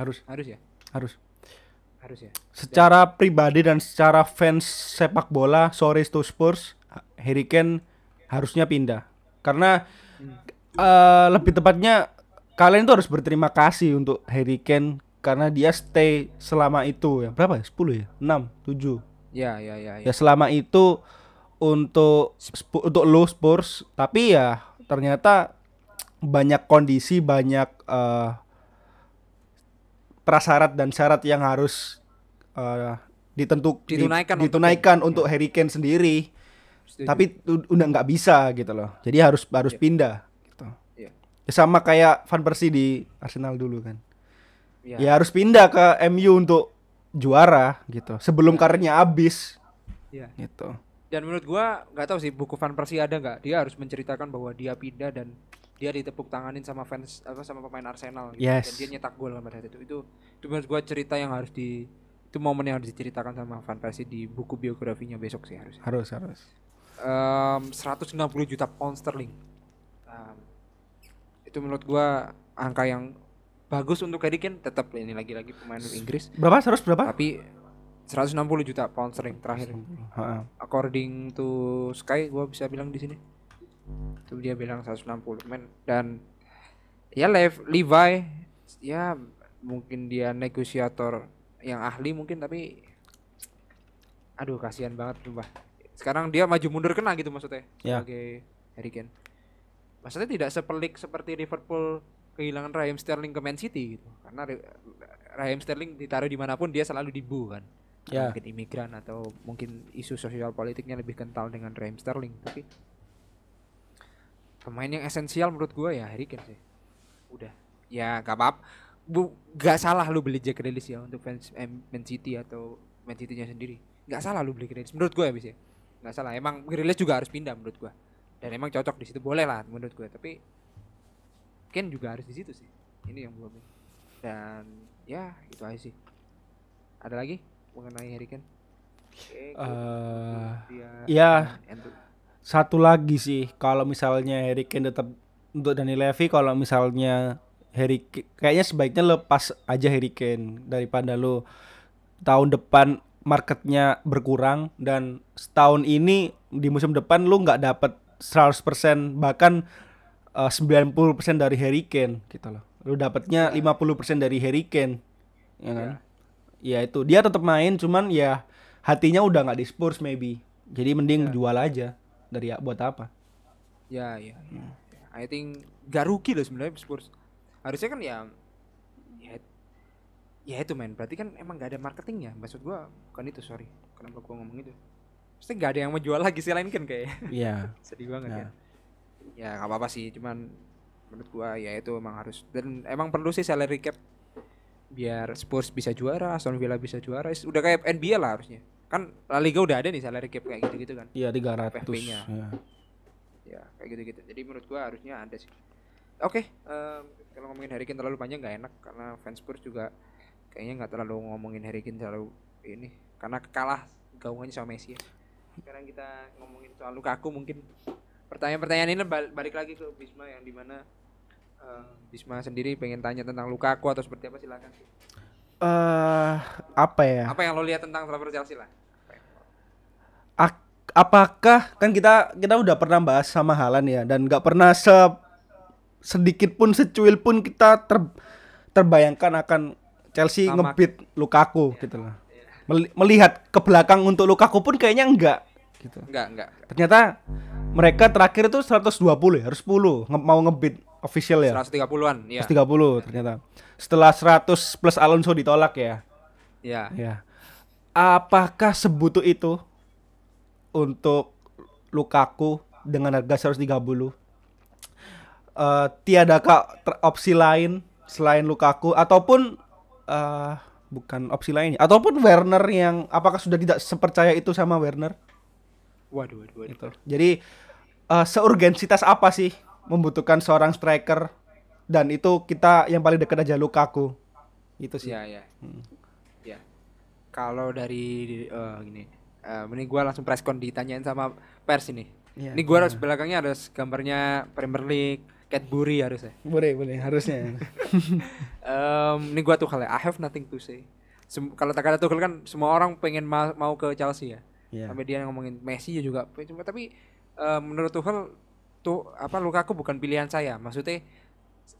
Speaker 2: Harus.
Speaker 1: harus ya?
Speaker 2: Harus.
Speaker 1: Harus ya
Speaker 2: Secara pribadi dan secara fans sepak bola, sorry to Spurs, Harry Kane harusnya pindah. Karena eh, lebih tepatnya kalian tuh harus berterima kasih untuk Harry Kane karena dia stay selama itu ya. Berapa ya? 10 ya? 6, 7.
Speaker 1: ya ya ya, ya.
Speaker 2: Ya selama itu untuk untuk lo Spurs, tapi ya ternyata banyak kondisi, banyak eh, prasyarat dan syarat yang harus eh, ditentuk di-
Speaker 1: Ditunaikan untuk
Speaker 2: ditunaikan
Speaker 1: Kane.
Speaker 2: untuk Harry Kane sendiri.
Speaker 1: Setuju.
Speaker 2: Tapi udah nggak bisa gitu loh. Jadi harus harus
Speaker 1: Iya.
Speaker 2: pindah gitu.
Speaker 1: Iya.
Speaker 2: Ya sama kayak Van Persie di Arsenal dulu kan.
Speaker 1: ya,
Speaker 2: Ya harus pindah ke MU untuk juara gitu. Sebelum karirnya habis
Speaker 1: ya.
Speaker 2: gitu.
Speaker 1: dan menurut gua nggak tahu sih buku Van Persie ada nggak dia harus menceritakan bahwa dia pindah dan dia ditepuk tanganin sama fans apa sama pemain Arsenal gitu.
Speaker 2: Yes.
Speaker 1: dan dia nyetak gol pada saat itu itu itu menurut gua cerita yang harus di itu momen yang harus diceritakan sama Van Persie di buku biografinya besok sih harusnya
Speaker 2: Harus harus.
Speaker 1: Em, 160 juta pound sterling Em, itu menurut gua angka yang bagus untuk Harry Kane tetap ini lagi-lagi pemain Inggris
Speaker 2: Berapa? Harus berapa?
Speaker 1: tapi 160 juta pound sterling terakhir
Speaker 2: Ha,
Speaker 1: according to Sky gua bisa bilang di sini tuh dia bilang 160 men. Dan ya Lev, Levi ya mungkin dia negosiator yang ahli mungkin tapi aduh kasihan banget sumpah. Sekarang dia maju mundur kena gitu maksudnya
Speaker 2: Ya.
Speaker 1: sebagai Harry Kane. Maksudnya tidak sepelik seperti Liverpool kehilangan Raheem Sterling ke Man City gitu. Karena Ra- Raheem Sterling ditaruh di mana pun dia selalu dibu kan.
Speaker 2: Ya.
Speaker 1: mungkin imigran atau mungkin isu sosial politiknya lebih kental dengan Raheem Sterling tapi pemain yang esensial menurut gua ya Harry Kane sih. Udah. Ya gak apa bu gak salah lu beli Jack Grealish ya untuk fans eh, Man City atau Man City-nya sendiri. Gak salah lu beli Grealish menurut gua ya bis ya. Gak salah emang Grealish juga harus pindah menurut gua. Dan emang cocok di situ boleh lah menurut gua tapi Kane juga harus di situ sih. Ini yang gua bilang. dan ya itu aja sih. Ada lagi mengenai Harry Kane?
Speaker 2: Eh,
Speaker 1: dia
Speaker 2: ya. Satu lagi sih, kalau misalnya Harry Kane tetap untuk Dani Levy, kalau misalnya Harry kayaknya sebaiknya lepas aja Harry Kane daripada lo tahun depan marketnya berkurang dan setahun ini di musim depan lu nggak dapat 100% bahkan uh, 90% dari Harry Kane gitu loh. Lu dapatnya 50% dari Harry Kane. Ya kan? Ya itu dia tetap main cuman ya hatinya udah nggak di Spurs maybe. Jadi mending jual aja dari buat apa?
Speaker 1: Ya, ya, ya. I think gak rugi loh sebenarnya Spurs. Harusnya kan ya ya ya itu men. Berarti kan emang gak ada marketingnya. Maksud gua bukan itu, sorry. Kenapa gua ngomong itu? Pasti gak ada yang mau jual lagi selain kan kayak.
Speaker 2: Iya.
Speaker 1: Sedih banget
Speaker 2: Ya.
Speaker 1: kan. Ya nggak apa-apa sih, cuman menurut gua ya itu emang harus dan emang perlu sih salary cap biar Spurs bisa juara, Aston Villa bisa juara. Udah kayak NBA lah harusnya. Kan La Liga udah ada nih salary cap kayak gitu-gitu kan.
Speaker 2: Iya 300.
Speaker 1: FFP-nya.
Speaker 2: Ya.
Speaker 1: ya kayak gitu gitu jadi menurut gua harusnya ada sih oke em, kalau ngomongin Harry Kane terlalu panjang nggak enak karena fans Spurs juga kayaknya nggak terlalu ngomongin Harry Kane terlalu ini karena kalah gaungannya sama Messi ya. sekarang kita ngomongin soal Lukaku mungkin pertanyaan-pertanyaan ini bal- balik lagi ke Bisma yang di mana em, Bisma sendiri pengen tanya tentang Lukaku atau seperti apa silakan
Speaker 2: Eh, apa ya?
Speaker 1: apa yang lo lihat tentang transfer Chelsea lah
Speaker 2: apakah kan kita kita udah pernah bahas sama Halan ya dan nggak pernah se sedikit pun secuil pun kita ter, terbayangkan akan Chelsea
Speaker 1: Sama.
Speaker 2: ngebit Lukaku gitu loh. Meli- Melihat ke belakang untuk Lukaku pun kayaknya enggak gitu.
Speaker 1: enggak enggak
Speaker 2: Ternyata mereka terakhir itu 120 ya, harus 10 nge- mau ngebit official ya.
Speaker 1: 130-an ya
Speaker 2: 130 ternyata. Setelah 100 plus Alonso ditolak ya.
Speaker 1: ya
Speaker 2: Ya. Apakah sebutuh itu untuk Lukaku dengan harga 130? Eh tiadakah opsi lain selain Lukaku ataupun eh bukan opsi lainnya ataupun Werner yang apakah sudah tidak sepercaya itu sama Werner?
Speaker 1: waduh waduh, waduh.
Speaker 2: Gitu. Jadi eh seurgensitas apa sih membutuhkan seorang striker dan itu kita yang paling dekat aja Lukaku. Itu sih.
Speaker 1: Iya, iya. Ya. Kalau dari eh, gini, eh ini gua langsung preskon ditanyain sama pers ini.
Speaker 2: Iya,
Speaker 1: ini gua harus belakangnya ada gambarnya Premier League, Cadbury harusnya.
Speaker 2: Boleh, boleh, harusnya.
Speaker 1: Em, ini gua tuh ya, I have nothing to say. Sem- kalau tak ada Tuchel kan semua orang pengen ma- mau ke Chelsea ya.
Speaker 2: Iya.
Speaker 1: Sampai dia ngomongin Messi juga. Cuma tapi eh, menurut Tuchel tuh apa Lukaku bukan pilihan saya. Maksudnya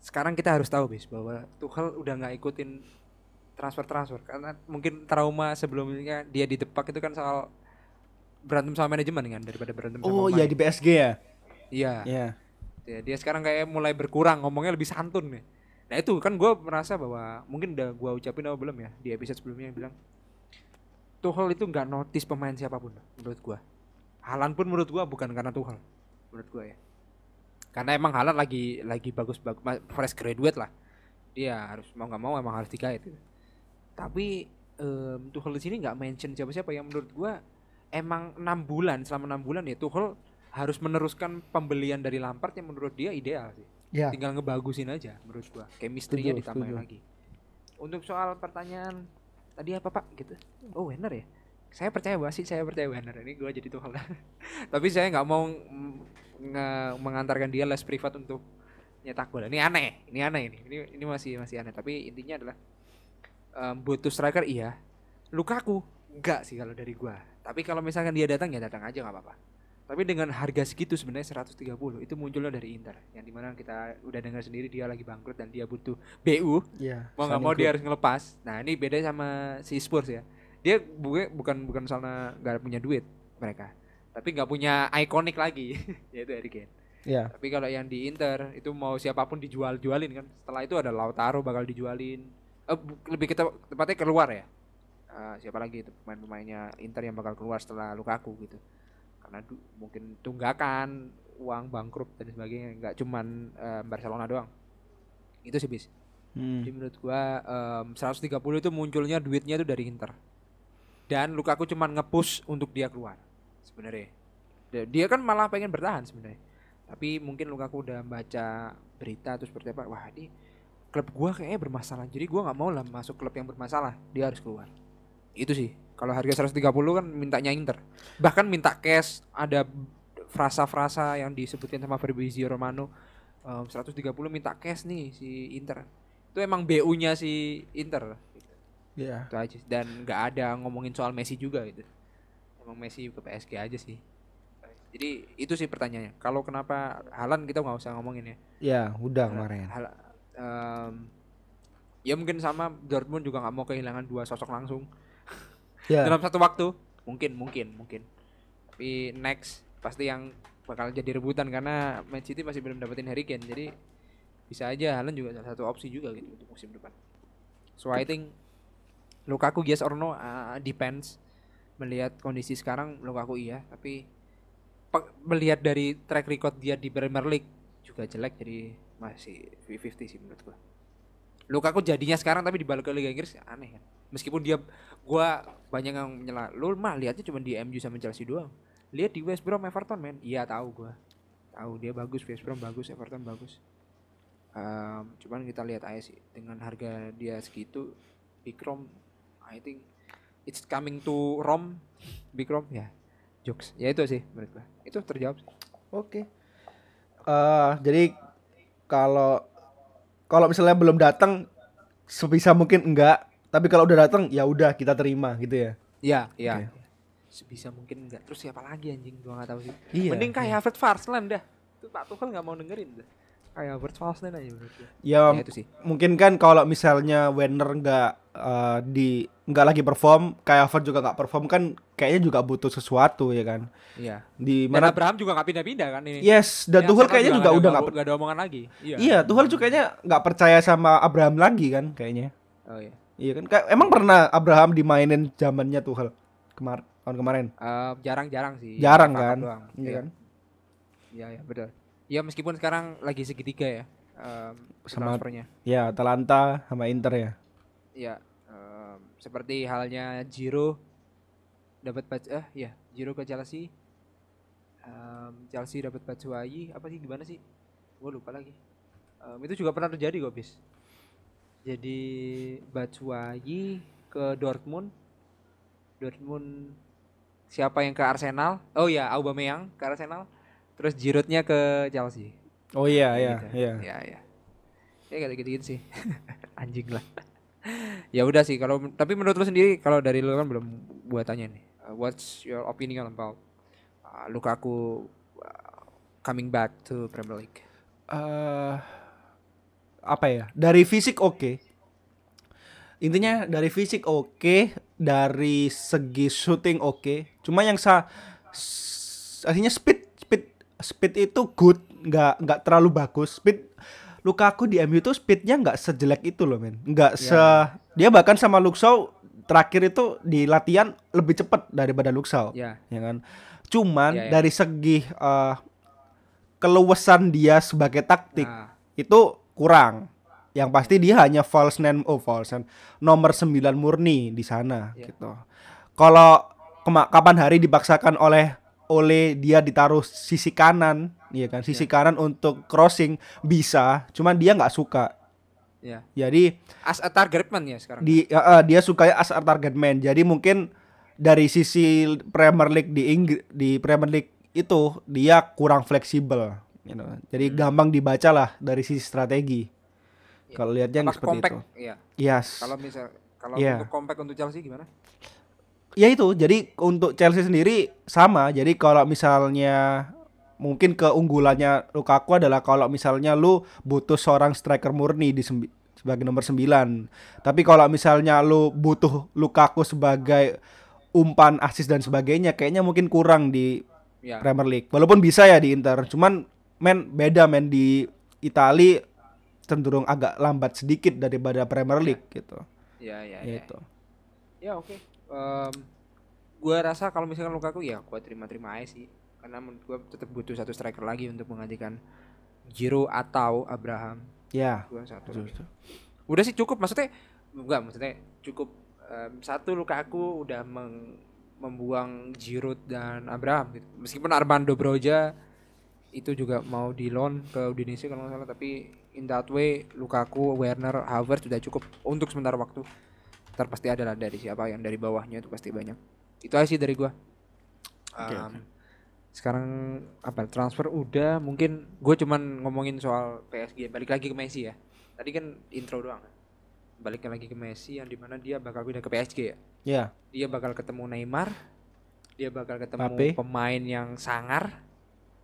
Speaker 1: sekarang kita harus tahu bis bahwa Tuchel udah nggak ikutin transfer-transfer karena mungkin trauma sebelumnya dia di Depak itu kan soal berantem sama manajemen kan daripada berantem sama
Speaker 2: Oh iya di PSG ya?
Speaker 1: Iya.
Speaker 2: Iya.
Speaker 1: Ya, dia sekarang kayak mulai berkurang ngomongnya lebih santun nih. Nah itu kan gue merasa bahwa mungkin udah gue ucapin apa belum ya di episode sebelumnya yang bilang Tuchel itu nggak notice pemain siapa pun menurut gue. Halan pun menurut gue bukan karena Tuchel menurut gue ya. Karena emang Halan lagi lagi bagus bagus fresh graduate lah. Dia harus mau nggak mau emang harus digait. Gitu. Tapi em, Tuchel di sini nggak mention siapa-siapa yang menurut gue emang enam bulan selama enam bulan ya Tuchel harus meneruskan pembelian dari Lampard yang menurut dia ideal sih.
Speaker 2: Ya.
Speaker 1: Tinggal ngebagusin aja menurut gua. Chemistry-nya ditambahin lagi. Untuk soal pertanyaan tadi apa Pak gitu. Oh, Werner ya? Saya percaya bahwa sih saya percaya Werner. Ini gua jadi Tuchel. Tapi saya nggak mau mengantarkan dia les privat untuk nyetak bola. Ini aneh, ini aneh ini. Ini ini masih masih aneh. Tapi intinya adalah em, butuh striker iya. Lukaku enggak sih kalau dari gua. Tapi kalau misalkan dia datang ya datang aja nggak apa-apa. Tapi dengan harga segitu sebenarnya 130 itu munculnya dari Inter yang di mana kita udah dengar sendiri dia lagi bangkrut dan dia butuh BU
Speaker 2: Iya.
Speaker 1: mau nggak mau dia harus ngelepas. Nah ini beda sama si Spurs ya. Dia bu- bukan bukan soalnya nggak punya duit mereka, tapi nggak punya ikonik lagi yaitu Harry Kane.
Speaker 2: Iya.
Speaker 1: Tapi kalau yang di Inter itu mau siapa pun dijual jualin kan. Setelah itu ada Lautaro bakal dijualin. Bu- lebih kita tepatnya keluar ya. Eh, siapa lagi itu pemain-pemainnya Inter yang bakal keluar setelah Lukaku gitu. Karena du- mungkin tunggakan uang bangkrut dan sebagainya nggak cuman eh, Barcelona doang. Itu sih bis.
Speaker 2: Hmm.
Speaker 1: Jadi menurut gua em, 130 itu munculnya duitnya itu dari Inter. Dan Lukaku cuman nge-push untuk dia keluar sebenarnya. Dia- Dia kan malah pengen bertahan sebenarnya. Tapi mungkin Lukaku udah baca berita atau seperti apa. Wah, ini klub gua kayaknya bermasalah. Jadi gua nggak mau lah masuk klub yang bermasalah. Dia harus keluar. Itu sih. Kalau harga 130 kan mintanya Inter. Bahkan minta cash, ada frasa-frasa yang disebutkan sama Fabrizio Romano. em, 130 minta cash nih si Inter itu emang BU-nya si Inter.
Speaker 2: Iya.
Speaker 1: Itu aja. Dan nggak ada ngomongin soal Messi juga gitu. Emang Messi ke PSG aja sih. Jadi itu sih pertanyaannya. Kalau kenapa Halan kita nggak usah ngomongin ya.
Speaker 2: Ya, udah kemarin.
Speaker 1: hal- em, ya mungkin sama Dortmund juga nggak mau kehilangan dua sosok langsung
Speaker 2: Ya.
Speaker 1: dalam satu waktu. Mungkin, mungkin, mungkin. Tapi next pasti yang bakal jadi rebutan karena Man City masih belum dapetin Harry Kane. Jadi bisa aja Haaland juga salah satu opsi juga gitu untuk musim depan. So I think Lukaku yes or no uh, depends. Melihat kondisi sekarang Lukaku iya, tapi melihat dari track record dia di Premier League juga jelek jadi masih 50 sih menurut gua. Lukaku jadinya sekarang tapi dibalik ke Liga Inggris aneh kan. Meskipun dia gua banyak yang menyela. Lu mah lihatnya cuma di MU sama Chelsea doang. Lihat di West Brom Everton men. Iya tahu gua. Tahu dia bagus, West Brom bagus, Everton bagus. Em, cuman kita lihat aja sih dengan harga dia segitu Big Rom I think it's coming to Rom Big Rom ya jokes ya itu sih menurut gua itu terjawab.
Speaker 2: Oke. Eh, jadi kalau kalau misalnya belum datang sebisa mungkin enggak, tapi kalau udah datang ya udah kita terima gitu ya.
Speaker 1: Iya, iya.
Speaker 2: Oke.
Speaker 1: Sebisa mungkin enggak. Terus siapa lagi anjing gua nggak tahu sih.
Speaker 2: Iya.
Speaker 1: Mending kayak Havertz Farsland dah. Itu Pak Tuchel nggak mau dengerin dah. Kayak Havertz Farsland aja menurut gua.
Speaker 2: Ya,
Speaker 1: Ya itu sih.
Speaker 2: mungkin kan kalau misalnya Werner nggak eh, di nggak lagi perform, kayak Havertz juga nggak perform kan kayaknya juga butuh sesuatu ya kan.
Speaker 1: Iya.
Speaker 2: Di
Speaker 1: Dan
Speaker 2: mana
Speaker 1: Abraham juga nggak pindah-pindah kan ini.
Speaker 2: Yes, dan
Speaker 1: Ini
Speaker 2: Tuchel kayaknya juga
Speaker 1: nggak
Speaker 2: udah
Speaker 1: ada-
Speaker 2: nggak per-
Speaker 1: nggak ada omongan lagi. Iya.
Speaker 2: Iya, Tuchel juga kayaknya nggak percaya sama Abraham lagi kan kayaknya.
Speaker 1: Oh iya.
Speaker 2: Iya kan? Kayak, emang pernah Abraham dimainin zamannya Tuchel kemar tahun kemarin?
Speaker 1: Eh, jarang-jarang sih.
Speaker 2: Jarang kan?
Speaker 1: doang.
Speaker 2: Iya
Speaker 1: Iya
Speaker 2: kan?
Speaker 1: Iya, iya, betul. Ya meskipun sekarang lagi segitiga ya. em,
Speaker 2: Sama-
Speaker 1: transfernya.
Speaker 2: Ya, Atalanta sama Inter ya.
Speaker 1: Ya, em, seperti halnya Giro dapat baju eh ya, Giro ke Chelsea. Em, Chelsea dapat Batshuayi, apa sih gimana sih? Gue lupa lagi. Em, itu juga pernah terjadi kok, bis. Jadi Batshuayi ke Dortmund. Dortmund siapa yang ke Arsenal? Oh ya, Aubameyang ke Arsenal. Terus Giroudnya ke Chelsea.
Speaker 2: Oh iya, iya,
Speaker 1: gitu.
Speaker 2: iya.
Speaker 1: Ya, ya. Ya kayak gitu-gitu sih. Anjing lah. ya udah sih kalau tapi menurut lu sendiri kalau dari lu kan belum buat tanya nih. Uh, what's your opinion about uh, Lukaku uh, coming back to Premier League?
Speaker 2: eh apa ya? Dari fisik oke. Intinya dari fisik oke, dari segi shooting oke. Cuma yang sa artinya speed speed itu good, nggak nggak terlalu bagus. Speed Lukaku di MU itu speednya nggak sejelek itu loh men. Nggak se dia bahkan sama Luxau terakhir itu di latihan lebih cepat daripada Luxau.
Speaker 1: Ya,
Speaker 2: ya kan cuman
Speaker 1: Iya, iya.
Speaker 2: dari segi eh, keluasan dia sebagai taktik
Speaker 1: nah,
Speaker 2: itu kurang yang pasti dia hanya false nine oh false nine, nomor 9 murni di sana
Speaker 1: Iya.
Speaker 2: gitu kalau kema- kapan hari dipaksakan oleh oleh dia ditaruh sisi kanan iya kan sisi kanan untuk crossing bisa cuman dia nggak suka
Speaker 1: ya.
Speaker 2: jadi
Speaker 1: As a target man ya sekarang.
Speaker 2: di eh, dia sukanya as a target man. Jadi mungkin dari sisi Premier League di Inggris di Premier League itu dia kurang fleksibel you know. Jadi
Speaker 1: Hmm.
Speaker 2: gampang dibaca lah dari sisi strategi.
Speaker 1: Iya.
Speaker 2: Kalau lihatnya seperti
Speaker 1: compact?
Speaker 2: itu.
Speaker 1: Iya.
Speaker 2: Yes.
Speaker 1: Kalau misal kalau
Speaker 2: Iya.
Speaker 1: untuk compact untuk Chelsea gimana?
Speaker 2: Ya itu. Jadi untuk Chelsea sendiri sama. Jadi kalau misalnya mungkin keunggulannya Lukaku adalah kalau misalnya lu butuh seorang striker murni di sebagai nomor 9. Tapi kalau misalnya lu butuh Lukaku sebagai umpan asis dan sebagainya kayaknya mungkin kurang di
Speaker 1: Ya.
Speaker 2: Premier League. Walaupun bisa ya di Inter, cuman men beda men di Itali cenderung agak lambat sedikit daripada Premier League gitu.
Speaker 1: Ya, ya, ya.
Speaker 2: Gitu.
Speaker 1: Ya oke. Em, gua rasa kalau misalkan Lukaku ya gua terima-terima aja sih. Karena menurut gua tetap butuh satu striker lagi untuk menggantikan Giroud atau Abraham.
Speaker 2: Ya.
Speaker 1: Gua satu. Lagi. Udah sih cukup maksudnya enggak maksudnya cukup em, satu Lukaku udah meng- membuang Giroud dan Abraham gitu. Meskipun Armando Broja itu juga mau di loan ke Udinese kalau nggak salah tapi in that way Lukaku, Werner, Havertz sudah cukup untuk sementara waktu. Ntar pasti ada lah dari siapa yang dari bawahnya itu pasti banyak. Itu aja sih dari gua. Em, Sekarang apa transfer udah mungkin gue cuman ngomongin soal PSG balik lagi ke Messi ya. Tadi kan intro doang. balik lagi ke Messi yang di mana dia bakal pindah ke PSG ya.
Speaker 2: Ya,
Speaker 1: Dia bakal ketemu Neymar, dia bakal ketemu pemain yang sangar,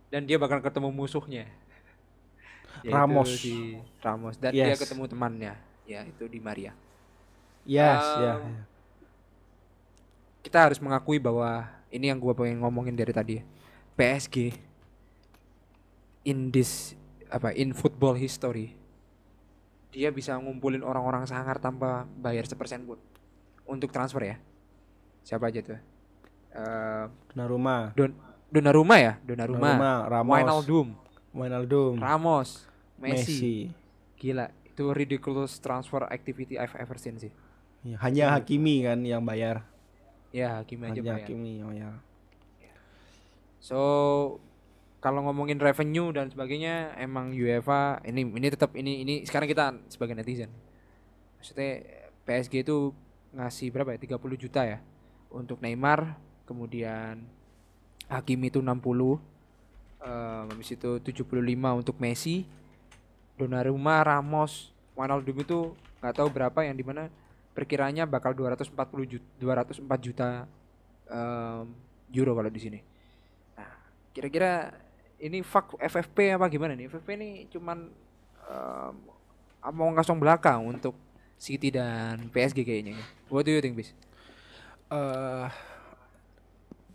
Speaker 1: dan dia bakal ketemu musuhnya.
Speaker 2: Ramos.
Speaker 1: di Ramos dan dia
Speaker 2: Yes.
Speaker 1: ketemu temannya, ya itu di Maria.
Speaker 2: Yes,
Speaker 1: Um,
Speaker 2: ya.
Speaker 1: Kita harus mengakui bahwa ini yang gua pengen ngomongin dari tadi. PSG in this apa in football history dia bisa ngumpulin orang-orang sangar tanpa bayar sepersen pun untuk transfer ya. Siapa aja tuh? Eh
Speaker 2: Donnarumma,
Speaker 1: Don Donnarumma ya, Donnarumma,
Speaker 2: Donnarumma, Ramos,
Speaker 1: Wijnaldum,
Speaker 2: Wijnaldum,
Speaker 1: Ramos, Messi.
Speaker 2: Messi.
Speaker 1: Gila, itu ridiculous transfer activity I've ever seen sih.
Speaker 2: Ya, hanya Hakimi kan yang bayar.
Speaker 1: Ya, aja
Speaker 2: Hanya
Speaker 1: bayar.
Speaker 2: Hakimi yang bayar.
Speaker 1: So kalau ngomongin revenue dan sebagainya emang UEFA ini ini tetap ini ini sekarang kita sebagai netizen. Maksudnya PSG itu ngasih berapa ya? 30 juta ya untuk Neymar, kemudian Hakimi itu 60 eh habis itu 75 untuk Messi, Donnarumma, Ramos, Wijnaldum itu nggak tahu berapa yang di mana perkiranya bakal 240 juta 204 juta em, euro kalau di sini. Nah, kira-kira ini fuck FFP apa gimana nih? FFP ini cuman em, mau ngasong belakang untuk City dan PSG kayaknya. What do you think, Bis?
Speaker 2: eh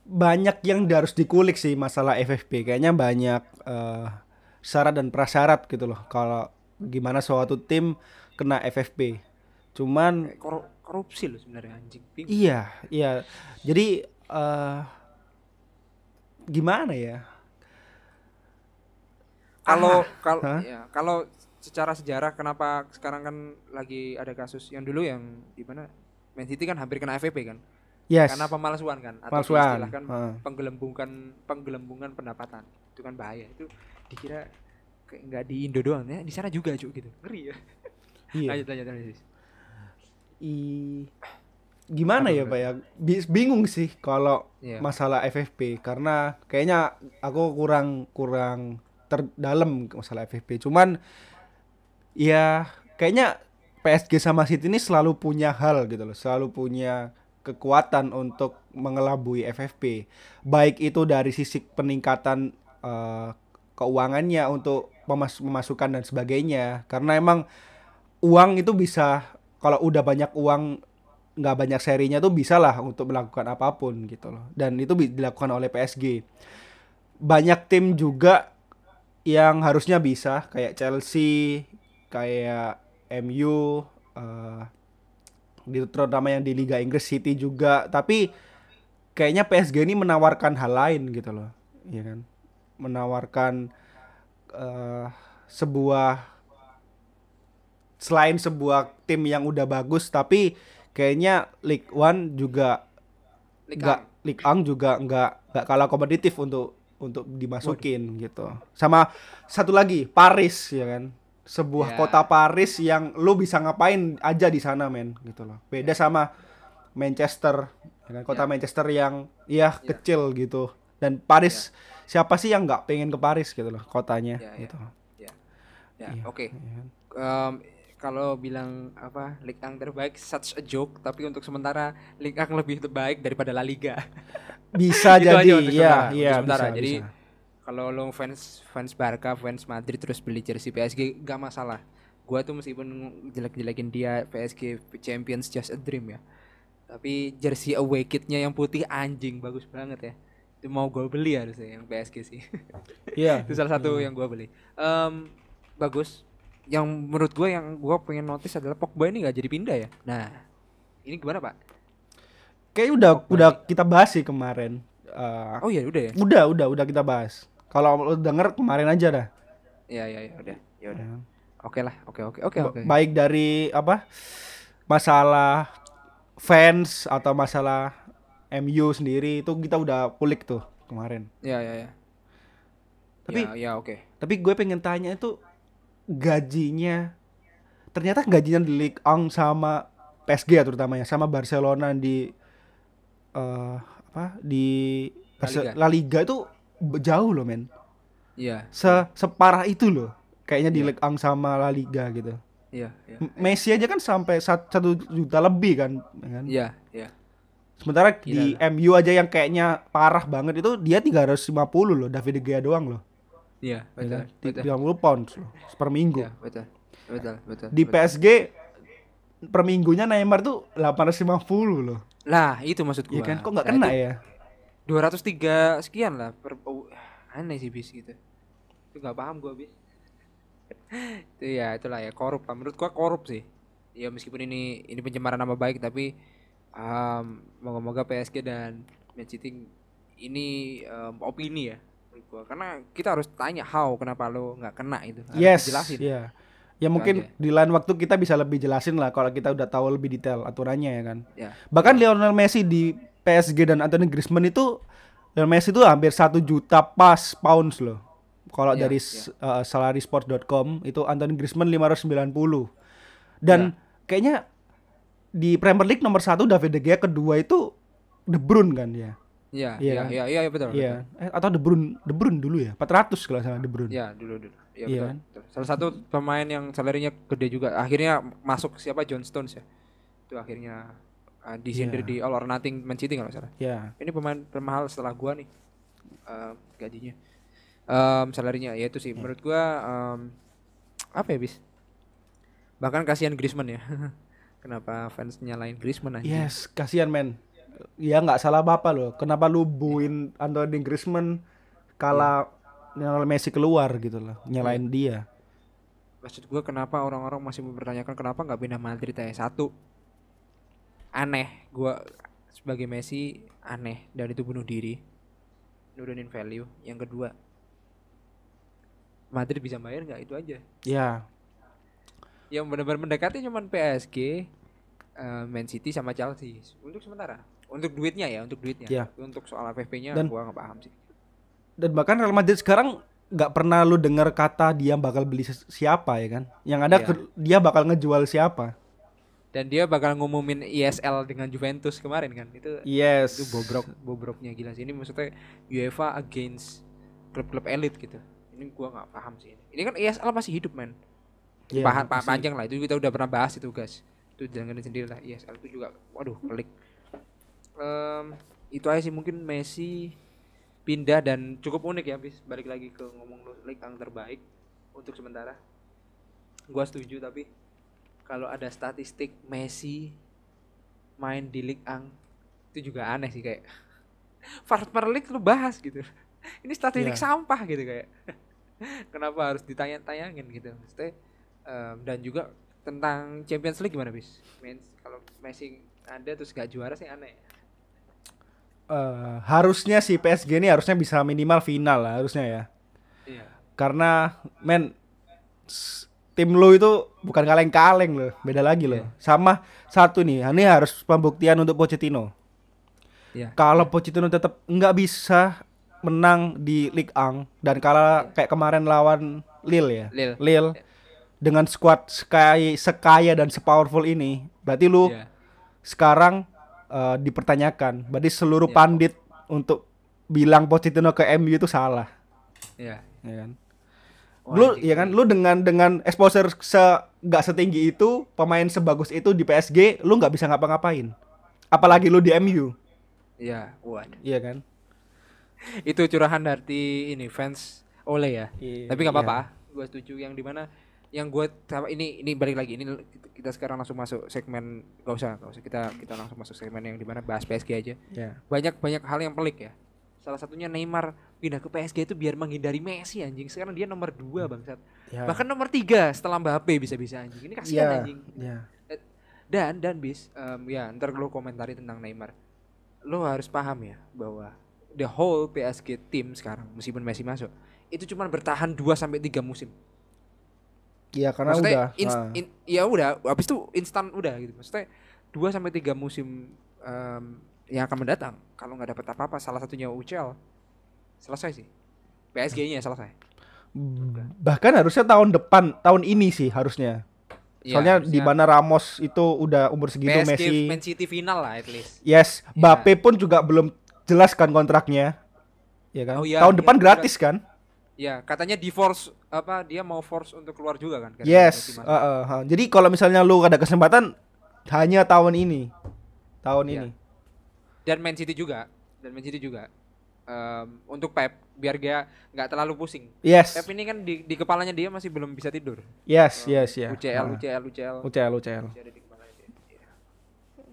Speaker 2: banyak yang harus dikulik sih masalah FFP. Kayaknya banyak eh, syarat dan prasyarat gitu loh. Kalau gimana suatu tim kena FFP. Cuman
Speaker 1: koru- korupsi loh sebenarnya anjing. Bingung.
Speaker 2: iya, iya. Jadi eh gimana ya?
Speaker 1: Kalau
Speaker 2: Ah,
Speaker 1: kalau ya, kalau secara sejarah kenapa sekarang kan lagi ada kasus yang dulu yang di mana Man City kan hampir kena FFP kan?
Speaker 2: Yes.
Speaker 1: Karena pemalsuan kan atau
Speaker 2: Pemalsuan,
Speaker 1: diistilahkan
Speaker 2: heeh.
Speaker 1: penggelembungan penggelembungan pendapatan. Itu kan bahaya. Itu dikira kayak nggak di Indo doang ya, di sana juga cuy gitu. Ngeri ya.
Speaker 2: Iya.
Speaker 1: Lanjut lanjut lanjut.
Speaker 2: I- gimana ya pak ya? Bi- bingung sih kalau
Speaker 1: Iya.
Speaker 2: masalah FFP karena kayaknya aku kurang kurang terdalam masalah FFP cuman ya kayaknya PSG sama City ini selalu punya hal gitu loh. Selalu punya kekuatan untuk mengelabui FFP baik itu dari sisi peningkatan eh, keuangannya untuk pemas- pemasukan dan sebagainya. Karena emang uang itu bisa kalau udah banyak uang nggak banyak serinya tuh bisa lah untuk melakukan apa pun gitu loh. Dan itu dilakukan oleh PSG banyak tim juga yang harusnya bisa kayak Chelsea kayak MU eh, di terutama yang di Liga Inggris City juga. Tapi kayaknya PSG ini menawarkan hal lain gitu loh ya kan? Menawarkan eh, sebuah selain sebuah tim yang udah bagus tapi kayaknya League One juga nggak League One juga nggak nggak kalah kompetitif untuk untuk dimasukin gitu sama satu lagi Paris ya kan sebuah
Speaker 1: Ya.
Speaker 2: kota Paris yang lu bisa ngapain aja di sana men gitu loh beda sama Manchester ya kan? kota
Speaker 1: Ya.
Speaker 2: Manchester yang ya
Speaker 1: Ya.
Speaker 2: kecil gitu dan Paris siapa sih yang nggak pengen ke Paris gitu loh kotanya
Speaker 1: Ya, ya.
Speaker 2: gitu
Speaker 1: Ya,
Speaker 2: Iya,
Speaker 1: oke.
Speaker 2: ya kan?
Speaker 1: Kalau bilang apa Liga yang terbaik such a joke tapi untuk sementara Liga yang lebih terbaik daripada La Liga.
Speaker 2: bisa
Speaker 1: Itu aja
Speaker 2: jadi
Speaker 1: untuk
Speaker 2: ya
Speaker 1: sementara, untuk
Speaker 2: iya
Speaker 1: sementara.
Speaker 2: bisa,
Speaker 1: Jadi
Speaker 2: bisa.
Speaker 1: kalau lo fans fans Barca, fans Madrid terus beli jersey PSG gak masalah. Gua tuh meskipun jelek-jelekin dia PSG Champions just a dream ya. Tapi jersey away kitnya yang putih anjing bagus banget ya. Itu mau gue beli harusnya yang PSG sih.
Speaker 2: Iya.
Speaker 1: itu salah satu yang gua beli. Em, bagus. Yang menurut gue yang gua pengen notice adalah Pogba ini nggak jadi pindah ya. Nah, ini gimana pak?
Speaker 2: Kayak udah udah kita bahas sih kemarin. Eh,
Speaker 1: Oh iya udah ya.
Speaker 2: udah udah udah kita bahas. Kalau lu denger kemarin aja dah.
Speaker 1: Ya ya ya udah. Ya udah.
Speaker 2: Ya.
Speaker 1: Oke lah. Oke oke oke
Speaker 2: Ba-
Speaker 1: oke.
Speaker 2: Baik dari apa? Masalah fans atau masalah MU sendiri itu kita udah kulik tuh kemarin.
Speaker 1: Ya ya ya.
Speaker 2: Tapi-
Speaker 1: ya, ya oke.
Speaker 2: Tapi gue pengen tanya itu gajinya ternyata gajinya di Ligue 1 sama PSG ya terutamanya sama Barcelona di eh apa di
Speaker 1: La
Speaker 2: Barce-
Speaker 1: Liga.
Speaker 2: La Liga itu jauh loh men
Speaker 1: Iya.
Speaker 2: se separah itu loh kayaknya di
Speaker 1: Iya.
Speaker 2: Ligue 1 sama La Liga gitu
Speaker 1: Iya, iya.
Speaker 2: M- Messi aja kan sampai sat- satu juta lebih kan, ya kan?
Speaker 1: Iya, iya.
Speaker 2: Sementara di MU aja yang kayaknya parah banget itu dia 350 loh, David De Gea doang loh.
Speaker 1: Iya,
Speaker 2: Ya
Speaker 1: betul.
Speaker 2: kan?
Speaker 1: Betul.
Speaker 2: 30 pounds loh per minggu.
Speaker 1: Iya, betul. Betul, betul.
Speaker 2: Di
Speaker 1: betul.
Speaker 2: PSG per minggunya Neymar tuh 850 loh.
Speaker 1: Lah, itu maksud gua.
Speaker 2: Iya kan? Kok nggak kena ya?
Speaker 1: 203 sekian lah per oh, aneh sih bis gitu. Itu nggak paham gua bis. itu ya itulah ya korup lah. menurut gua korup sih. Ya meskipun ini ini pencemaran nama baik tapi um, moga-moga PSG dan Man City ini um, opini ya menurut gua. Karena kita harus tanya how kenapa lo nggak kena itu. Harus
Speaker 2: Yes,
Speaker 1: dijelasin.
Speaker 2: ya. Ya mungkin
Speaker 1: aja.
Speaker 2: di lain waktu kita bisa lebih jelasin lah kalau kita udah tahu lebih detail aturannya ya kan.
Speaker 1: Ya.
Speaker 2: Bahkan Lionel Messi di PSG dan Anthony Griezmann itu Lionel Messi itu hampir satu juta pas pounds loh. Kalau
Speaker 1: Iya,
Speaker 2: dari
Speaker 1: iya.
Speaker 2: s- uh, salarysport.com itu Anthony Griezmann 590. Dan
Speaker 1: Iya.
Speaker 2: kayaknya di Premier League nomor satu David De Gea kedua itu De Bruyne kan ya.
Speaker 1: Iya,
Speaker 2: Iya
Speaker 1: iya,
Speaker 2: kan?
Speaker 1: iya, iya, betul.
Speaker 2: Iya. Eh, atau De Bruyne, De Bruyne dulu ya. 400 kalau salah De Bruyne.
Speaker 1: Ya dulu dulu. Ya,
Speaker 2: Iya
Speaker 1: betul,
Speaker 2: kan?
Speaker 1: betul. Salah satu pemain yang salarinya gede juga. Akhirnya masuk siapa John Stones ya. Itu akhirnya uh, disindir
Speaker 2: Iya.
Speaker 1: di All or Nothing Man City kalau salah.
Speaker 2: Ya.
Speaker 1: Ini pemain termahal setelah gua nih. uh, gajinya. Um, salarinya ya itu sih
Speaker 2: Iya.
Speaker 1: menurut gua um, apa ya bis? Bahkan kasihan Griezmann ya. Kenapa fans nyalain Griezmann aja?
Speaker 2: Yes, kasihan men. Ya nggak salah bapak loh. Kenapa lu buin Anthony Griezmann kala Lionel Messi keluar gitu loh, nyalain dia.
Speaker 1: Maksud gua kenapa orang-orang masih mempertanyakan kenapa nggak pindah Madrid aja? Satu aneh. Gua sebagai Messi aneh. Dan itu bunuh diri. Nurunin value. Yang kedua Madrid bisa bayar nggak? Itu aja.
Speaker 2: Ya,
Speaker 1: yang benar-benar mendekati cuman PSG eh, Man City sama Chelsea. Untuk sementara untuk duitnya ya untuk duitnya
Speaker 2: Ya.
Speaker 1: Untuk soal FFP-nya
Speaker 2: Dan-
Speaker 1: gua nggak paham sih
Speaker 2: dan bahkan Real Madrid sekarang nggak pernah lu dengar kata dia bakal beli siapa ya kan? Yang ada
Speaker 1: Iya.
Speaker 2: ke- dia bakal ngejual siapa?
Speaker 1: dan dia bakal ngumumin ISL dengan Juventus kemarin kan itu
Speaker 2: Yes.
Speaker 1: itu bobrok bobroknya gila sih ini maksudnya UEFA against klub-klub elit gitu ini gua nggak paham sih ini ini kan ISL masih hidup men
Speaker 2: Iya,
Speaker 1: Pahan- pa-
Speaker 2: masih.
Speaker 1: panjang lah itu kita udah pernah bahas itu guys itu jangan sendiri lah ISL itu juga waduh pelik Em, itu aja sih mungkin Messi pindah dan cukup unik ya bis balik lagi ke ngomong lu league yang terbaik untuk sementara. Gua setuju tapi kalau ada statistik Messi main di Ligue 1 itu juga aneh sih kayak Farmer League lu bahas gitu. Ini statistik
Speaker 2: Iya.
Speaker 1: sampah gitu kayak. Kenapa harus ditanya-tayangin gitu? Maksudnya, em, dan juga tentang Champions League gimana bis kalau Messi ada terus gak juara sih aneh
Speaker 2: Eh, harusnya si PSG ini harusnya bisa minimal final lah harusnya ya.
Speaker 1: iya
Speaker 2: Karena men tim lu itu bukan kaleng-kaleng loh, beda lagi loh.
Speaker 1: Iya.
Speaker 2: Sama satu nih, ini harus pembuktian untuk Pochettino.
Speaker 1: iya
Speaker 2: Kalau Pochettino tetap nggak bisa menang di Ligue 1 dan kalah kayak kemarin lawan Lille ya.
Speaker 1: Lille.
Speaker 2: Lille dengan squad sekaya, sekaya dan sepowerful ini, berarti lu
Speaker 1: iya
Speaker 2: sekarang eh, dipertanyakan. Berarti seluruh
Speaker 1: Iya.
Speaker 2: pandit untuk bilang Pochettino ke MU itu salah,
Speaker 1: iya
Speaker 2: ya kan? Lu ya kan lu dengan dengan exposure se nggak setinggi itu, pemain sebagus itu di PSG, lu nggak bisa ngapa-ngapain. Apalagi lu di MU,
Speaker 1: iya waduh
Speaker 2: iya kan?
Speaker 1: itu curahan dari ini fans Ole ya
Speaker 2: Iya,
Speaker 1: tapi nggak apa-apa gue setuju yang di mana yang gue sama ini ini balik lagi ini kita sekarang langsung masuk segmen gak usah gak usah kita kita langsung masuk segmen yang di mana bahas PSG aja.
Speaker 2: Ya.
Speaker 1: banyak banyak hal yang pelik ya. Salah satunya Neymar pindah ke PSG itu biar menghindari Messi anjing. Sekarang dia nomor dua bangsat.
Speaker 2: Ya.
Speaker 1: bahkan nomor tiga setelah Mbappe bisa-bisa anjing. Ini kasihan
Speaker 2: ya,
Speaker 1: anjing.
Speaker 2: ya.
Speaker 1: dan dan bis em, ya ntar lo komentari tentang Neymar. Lo harus paham ya bahwa the whole PSG tim sekarang meskipun Messi masuk itu cuma bertahan 2 sampai tiga musim
Speaker 2: Iya karena
Speaker 1: maksudnya
Speaker 2: udah.
Speaker 1: ins-
Speaker 2: ah.
Speaker 1: in- ya udah habis itu instan udah gitu maksudnya 2 sampai tiga musim em, yang akan mendatang kalau nggak dapat apa-apa salah satunya UCL selesai sih PSG-nya selesai
Speaker 2: bahkan harusnya tahun depan, tahun ini sih harusnya.
Speaker 1: Iya,
Speaker 2: Soalnya di
Speaker 1: harusnya
Speaker 2: mana Ramos itu udah umur segitu
Speaker 1: PSG
Speaker 2: Messi.
Speaker 1: Man City final lah at least
Speaker 2: Yes,
Speaker 1: Iya.
Speaker 2: Mbappe pun juga belum jelas kan kontraknya. Ya kan?
Speaker 1: Oh iya,
Speaker 2: tahun
Speaker 1: iya,
Speaker 2: depan
Speaker 1: betul.
Speaker 2: gratis kan?
Speaker 1: Ya, katanya di force apa dia mau force untuk keluar juga kan?
Speaker 2: Yes. Uh, uh, uh. Jadi kalau misalnya lu ada kesempatan hanya tahun ini. Tahun
Speaker 1: Iya.
Speaker 2: ini.
Speaker 1: Dan Man City juga, dan Man City juga. Em, untuk Pep biar dia nggak terlalu pusing.
Speaker 2: Yes.
Speaker 1: Pep ini kan di, di kepalanya dia masih belum bisa tidur.
Speaker 2: Yes, yes, ya.
Speaker 1: UCL,
Speaker 2: Uh,
Speaker 1: UCL, UCL.
Speaker 2: UCL, UCL.
Speaker 1: Iya.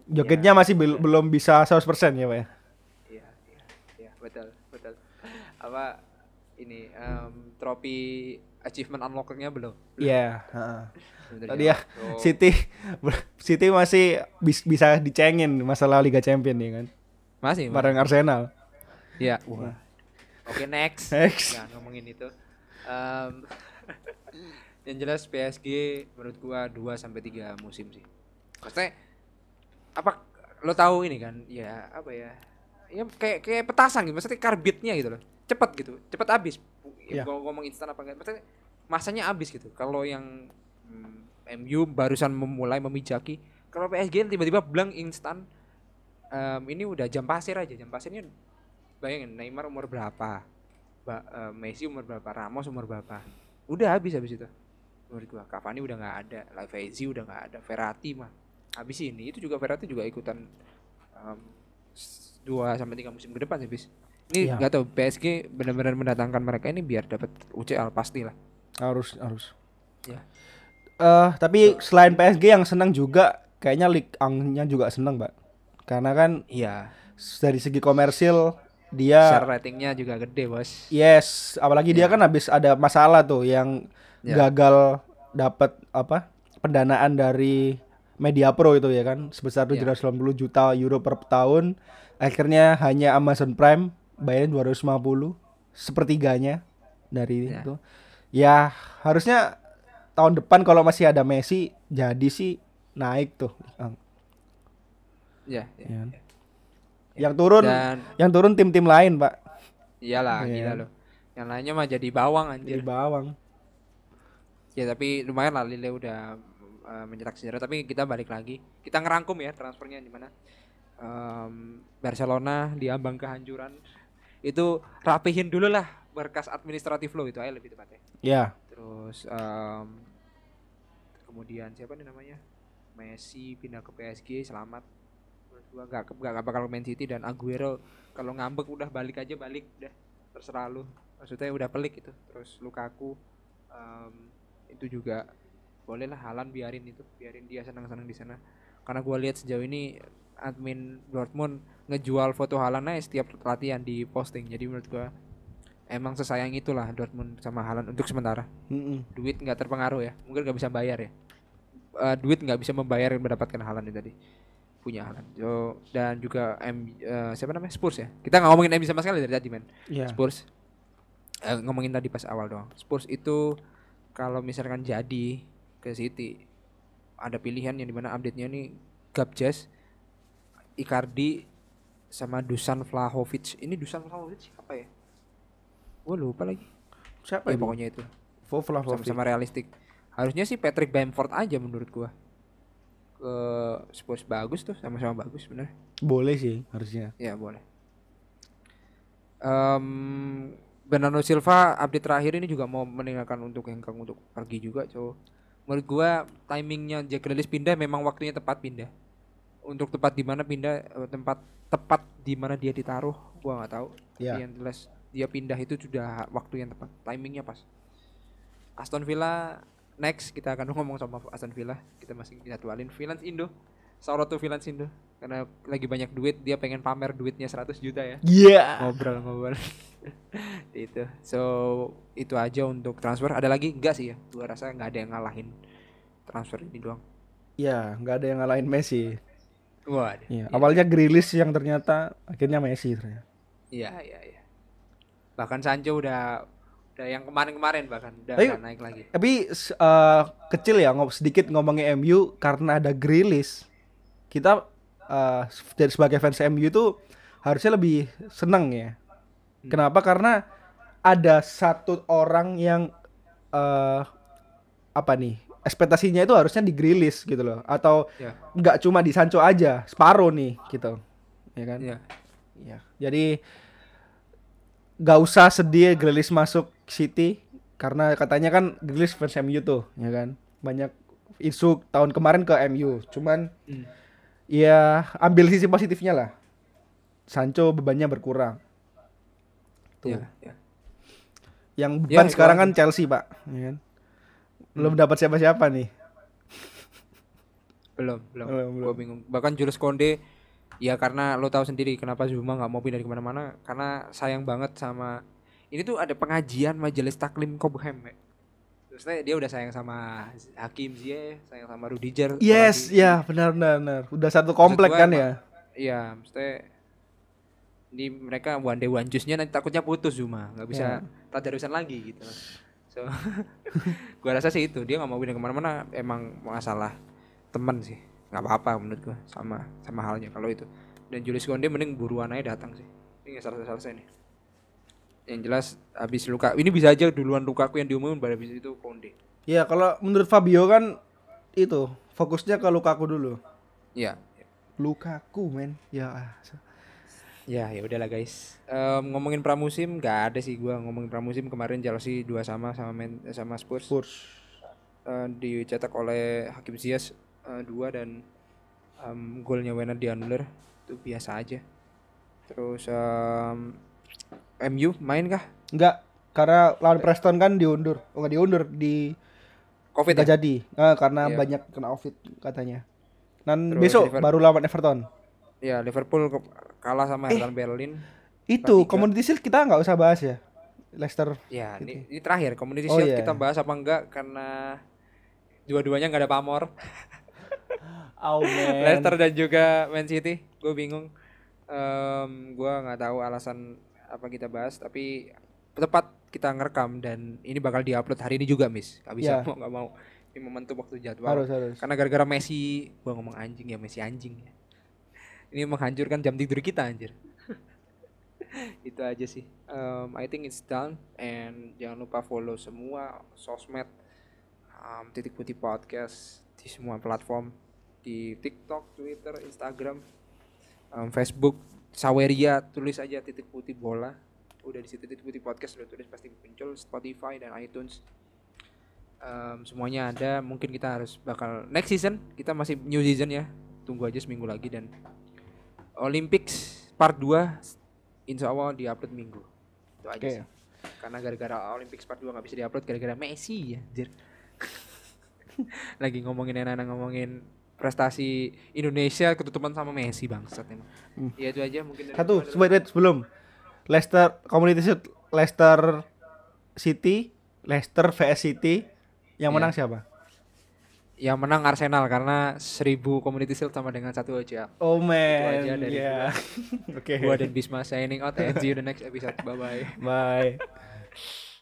Speaker 2: Jogetnya masih bel- belum bisa 100% ya, Pak ya.
Speaker 1: Iya, iya, iya, betul, betul. Apa ini em, trofi achievement unlockingnya belum?
Speaker 2: Iya, heeh.
Speaker 1: Belum
Speaker 2: Tadi ya.
Speaker 1: So,
Speaker 2: City City masih bis- bisa dicengin masalah Liga Champion ya kan.
Speaker 1: masih, masih.
Speaker 2: Bareng Arsenal.
Speaker 1: Iya. Wah. Oke next.
Speaker 2: Next.
Speaker 1: Jangan ngomongin itu. Em, yang jelas PSG menurut gua 2 sampai 3 musim sih. Maksudnya apa lo tahu ini kan? Ya apa ya? Ya kayak kayak petasan gitu. Maksudnya karbitnya gitu loh. Cepet gitu. Cepet habis. Ya. Gua ngomong instan apa enggak? Maksudnya masanya habis gitu. Kalau yang mm, MU barusan memulai memijaki, kalau PSG tiba-tiba blank instan em, ini udah jam pasir aja. Jam pasirnya bayangin Neymar umur berapa ba- eh, Messi umur berapa Ramos umur berapa udah habis habis itu menurut gua Cavani udah nggak ada Lavezzi udah nggak ada Verratti mah habis ini itu juga Verratti juga ikutan s- dua sampai tiga musim ke depan habis ini
Speaker 2: Iya.
Speaker 1: nggak tahu PSG benar-benar mendatangkan mereka ini biar dapat UCL pasti lah
Speaker 2: Harus harus.
Speaker 1: Ya.
Speaker 2: Eh tapi selain PSG yang senang juga kayaknya Ligue 1-nya juga senang, Pak. Karena kan
Speaker 1: iya
Speaker 2: dari segi komersil dia
Speaker 1: share ratingnya juga gede bos
Speaker 2: Yes, apalagi dia
Speaker 1: Ya.
Speaker 2: kan habis ada masalah tuh yang
Speaker 1: Ya.
Speaker 2: gagal dapat apa? pendanaan dari Media Pro itu ya kan sebesar
Speaker 1: Ya.
Speaker 2: 780 juta euro per tahun. Akhirnya hanya Amazon Prime bayarin 250 sepertiganya dari
Speaker 1: Ya.
Speaker 2: itu. Ya, harusnya tahun depan kalau masih ada Messi jadi sih naik tuh.
Speaker 1: ya, ya.
Speaker 2: Ya kan? Yang turun
Speaker 1: dan
Speaker 2: yang turun tim-tim lain, Pak.
Speaker 1: iyalah
Speaker 2: Iya.
Speaker 1: gila loh yang lainnya mah jadi bawang
Speaker 2: Jadi
Speaker 1: anjir
Speaker 2: bawang.
Speaker 1: Ya tapi lumayan lah Lille udah uh, mencetak sejarah tapi kita balik lagi. Kita ngerangkum ya transfernya di mana. Em, Barcelona di ambang kehancuran. Itu rapihin dulu lah berkas administratif lo itu aja lebih tepatnya.
Speaker 2: Ya,
Speaker 1: Terus em, kemudian siapa nih namanya? Messi pindah ke PSG selamat. Menurut gua gak, gak, gak bakal Man City dan Aguero kalau ngambek udah balik aja balik udah terserah lu. Maksudnya udah pelik itu. Terus Lukaku em, itu juga boleh lah Halan biarin itu biarin dia senang-senang di sana. Karena gua lihat sejauh ini admin Dortmund ngejual foto Halan aja setiap latihan di posting. Jadi menurut gua emang sesayang itulah Dortmund sama Halan untuk sementara.
Speaker 2: Mm-mm.
Speaker 1: duit nggak terpengaruh ya mungkin nggak bisa bayar ya. Eh, duit nggak bisa membayar mendapatkan Halan tadi punya Halan so, dan juga M eh, siapa namanya? Spurs ya? Kita nggak ngomongin MU sama sekali dari tadi men.
Speaker 2: Iya.
Speaker 1: Spurs. Eh, ngomongin tadi pas awal doang. Spurs itu kalau misalkan jadi ke City. Ada pilihan yang di mana update-nya nih Gabjas Icardi sama Dusan Vlahovic. Ini Dusan Vlahovic apa ya? Gue lupa lagi.
Speaker 2: Siapa
Speaker 1: ya pokoknya itu.
Speaker 2: Vlahovic.
Speaker 1: sama-sama realistik. Harusnya sih Patrick Bamford aja menurut gua. Ke Spurs bagus tuh sama-sama bagus bener.
Speaker 2: Boleh sih harusnya.
Speaker 1: ya boleh. Em Bernardo Silva update terakhir ini juga mau meninggalkan untuk Hengkang untuk pergi juga so menurut gua timingnya Jack Grealish pindah memang waktunya tepat pindah. Untuk tempat di mana pindah eh, tempat tepat di mana dia ditaruh gua nggak tahu. Tapi yang jelas dia pindah itu sudah waktu yang tepat timingnya pas. Aston Villa next kita akan ngomong sama Aston Villa. Kita masih jadwalin Vilans Indo Saurot tuh Vilans Indo karena lagi banyak duit dia pengen pamer duitnya 100 juta ya
Speaker 2: Iya.
Speaker 1: ngobrol-ngobrol itu so itu aja untuk transfer ada lagi enggak sih ya gua rasa nggak ada yang ngalahin transfer ini doang
Speaker 2: Ya, nggak ada yang ngalahin Messi.
Speaker 1: wah
Speaker 2: Iya. Awalnya Grealish yang ternyata akhirnya Messi ternyata.
Speaker 1: iya iya iya bahkan Sancho udah udah yang kemarin-kemarin bahkan udah
Speaker 2: Tapi-
Speaker 1: naik lagi
Speaker 2: Tapi eh, kecil ya ngop sedikit ngomongin MU karena ada Grealish. Kita eh, dari sebagai fans MU itu harusnya lebih seneng ya.
Speaker 1: Hmm.
Speaker 2: Kenapa? Karena ada satu orang yang eh apa nih? Ekspektasinya itu harusnya di Grealish gitu loh atau
Speaker 1: ya
Speaker 2: nggak cuma di Sancho aja, Sparrow nih gitu. Ya kan?
Speaker 1: iya
Speaker 2: Iya. Jadi nggak usah sedih Grealish masuk City karena katanya kan Grealish fans MU tuh, ya kan. Banyak isu tahun kemarin ke MU. Cuman
Speaker 1: Hmm.
Speaker 2: Ya ambil sisi positifnya lah. Sancho bebannya berkurang. Tuh.
Speaker 1: Ya, ya.
Speaker 2: Yang
Speaker 1: Ya,
Speaker 2: beban
Speaker 1: itu
Speaker 2: sekarang kan Chelsea, Pak. Ya kan? Belum dapat siapa-siapa nih.
Speaker 1: Belum, belum.
Speaker 2: Belum,
Speaker 1: Gua
Speaker 2: belum.
Speaker 1: bingung. Bahkan Jules Konde ya karena lo tahu sendiri kenapa Zuma nggak mau pindah di mana-mana karena sayang banget sama ini tuh ada pengajian majelis taklim Cobham ya. Terus dia udah sayang sama Hakim Ziyech, sayang sama Rudiger.
Speaker 2: Yes, ya benar benar benar. Udah satu komplek kan ya.
Speaker 1: Iya, maksudnya di mereka one day one juice-nya nanti takutnya putus Zuma, nggak bisa
Speaker 2: Ya.
Speaker 1: tadarusan lagi gitu. So, gua rasa sih itu dia nggak mau pindah ke mana-mana emang masalah teman sih, nggak apa-apa menurut gua sama sama halnya kalau itu. Dan Julius Konde mending buruan aja datang sih. Ini nggak selesai-selesai nih. Yang jelas habis luka, ini bisa aja duluan Lukaku yang diumumin baru habis itu Konde.
Speaker 2: Ya kalau menurut Fabio kan itu fokusnya ke Lukaku dulu.
Speaker 1: Iya.
Speaker 2: Lukaku men. Ya. ah,
Speaker 1: Ya, ya udahlah guys. Em, ngomongin pramusim nggak ada sih gua ngomongin pramusim kemarin Chelsea dua sama sama Man- sama Spurs.
Speaker 2: Spurs.
Speaker 1: Eh, dicetak oleh Hakim Ziyech eh, dua dan em, golnya Werner dianulir itu biasa aja. Terus em, MU main kah?
Speaker 2: Enggak, karena lawan Preston kan diundur. Oh, enggak diundur, di
Speaker 1: Covid
Speaker 2: nggak
Speaker 1: ya?
Speaker 2: jadi. Eh, karena
Speaker 1: Iya.
Speaker 2: banyak kena Covid katanya. Dan
Speaker 1: Terus
Speaker 2: besok
Speaker 1: Liver-
Speaker 2: baru lawan Everton.
Speaker 1: Ya Liverpool kalah sama
Speaker 2: Eh.
Speaker 1: Hertha Berlin.
Speaker 2: Itu
Speaker 1: tiga.
Speaker 2: Community Shield kita nggak usah bahas ya. Leicester.
Speaker 1: Ya ini, ini terakhir Community
Speaker 2: Oh,
Speaker 1: Shield
Speaker 2: iya.
Speaker 1: kita bahas apa enggak karena dua-duanya nggak ada pamor.
Speaker 2: Oh
Speaker 1: Leicester dan juga Man City gue bingung Em, gue nggak tahu alasan apa kita bahas tapi tepat kita ngerekam dan ini bakal diupload hari ini juga miss. Gak bisa
Speaker 2: Ya.
Speaker 1: mau nggak mau. Ini momentum waktu jadwal.
Speaker 2: Harus harus.
Speaker 1: karena gara-gara Messi gue ngomong anjing ya Messi anjing ya. Ini menghancurkan jam tidur kita anjir. Itu aja sih. Em, I think it's done and jangan lupa follow semua sosmed em, titik putih podcast di semua platform. Di TikTok, Twitter, Instagram, em, Facebook, Saweria tulis aja titik putih bola. Udah di situ titik putih podcast udah tulis pasti muncul. Spotify dan iTunes. Em, semuanya ada. Mungkin kita harus bakal next season. Kita masih new season ya. Tunggu aja seminggu lagi dan Olympics part 2 insya Allah diupload minggu. Itu aja
Speaker 2: Oke.
Speaker 1: sih. Karena gara-gara Olympics part 2 nggak bisa diupload gara-gara Messi ya lagi ngomongin enak ngomongin prestasi Indonesia ketutupan sama Messi bangsat emang
Speaker 2: Hmm.
Speaker 1: ya itu aja mungkin
Speaker 2: Satu, wait, sebelum Leicester Community Shield Leicester City, Leicester vs City yang
Speaker 1: Iya.
Speaker 2: menang siapa?
Speaker 1: yang menang Arsenal karena 1000 community shield sama dengan satu aja
Speaker 2: Oh
Speaker 1: aja
Speaker 2: man,
Speaker 1: dari
Speaker 2: ya. Oke.
Speaker 1: gua dan Bisma signing out and see you the next episode bye bye
Speaker 2: Bye.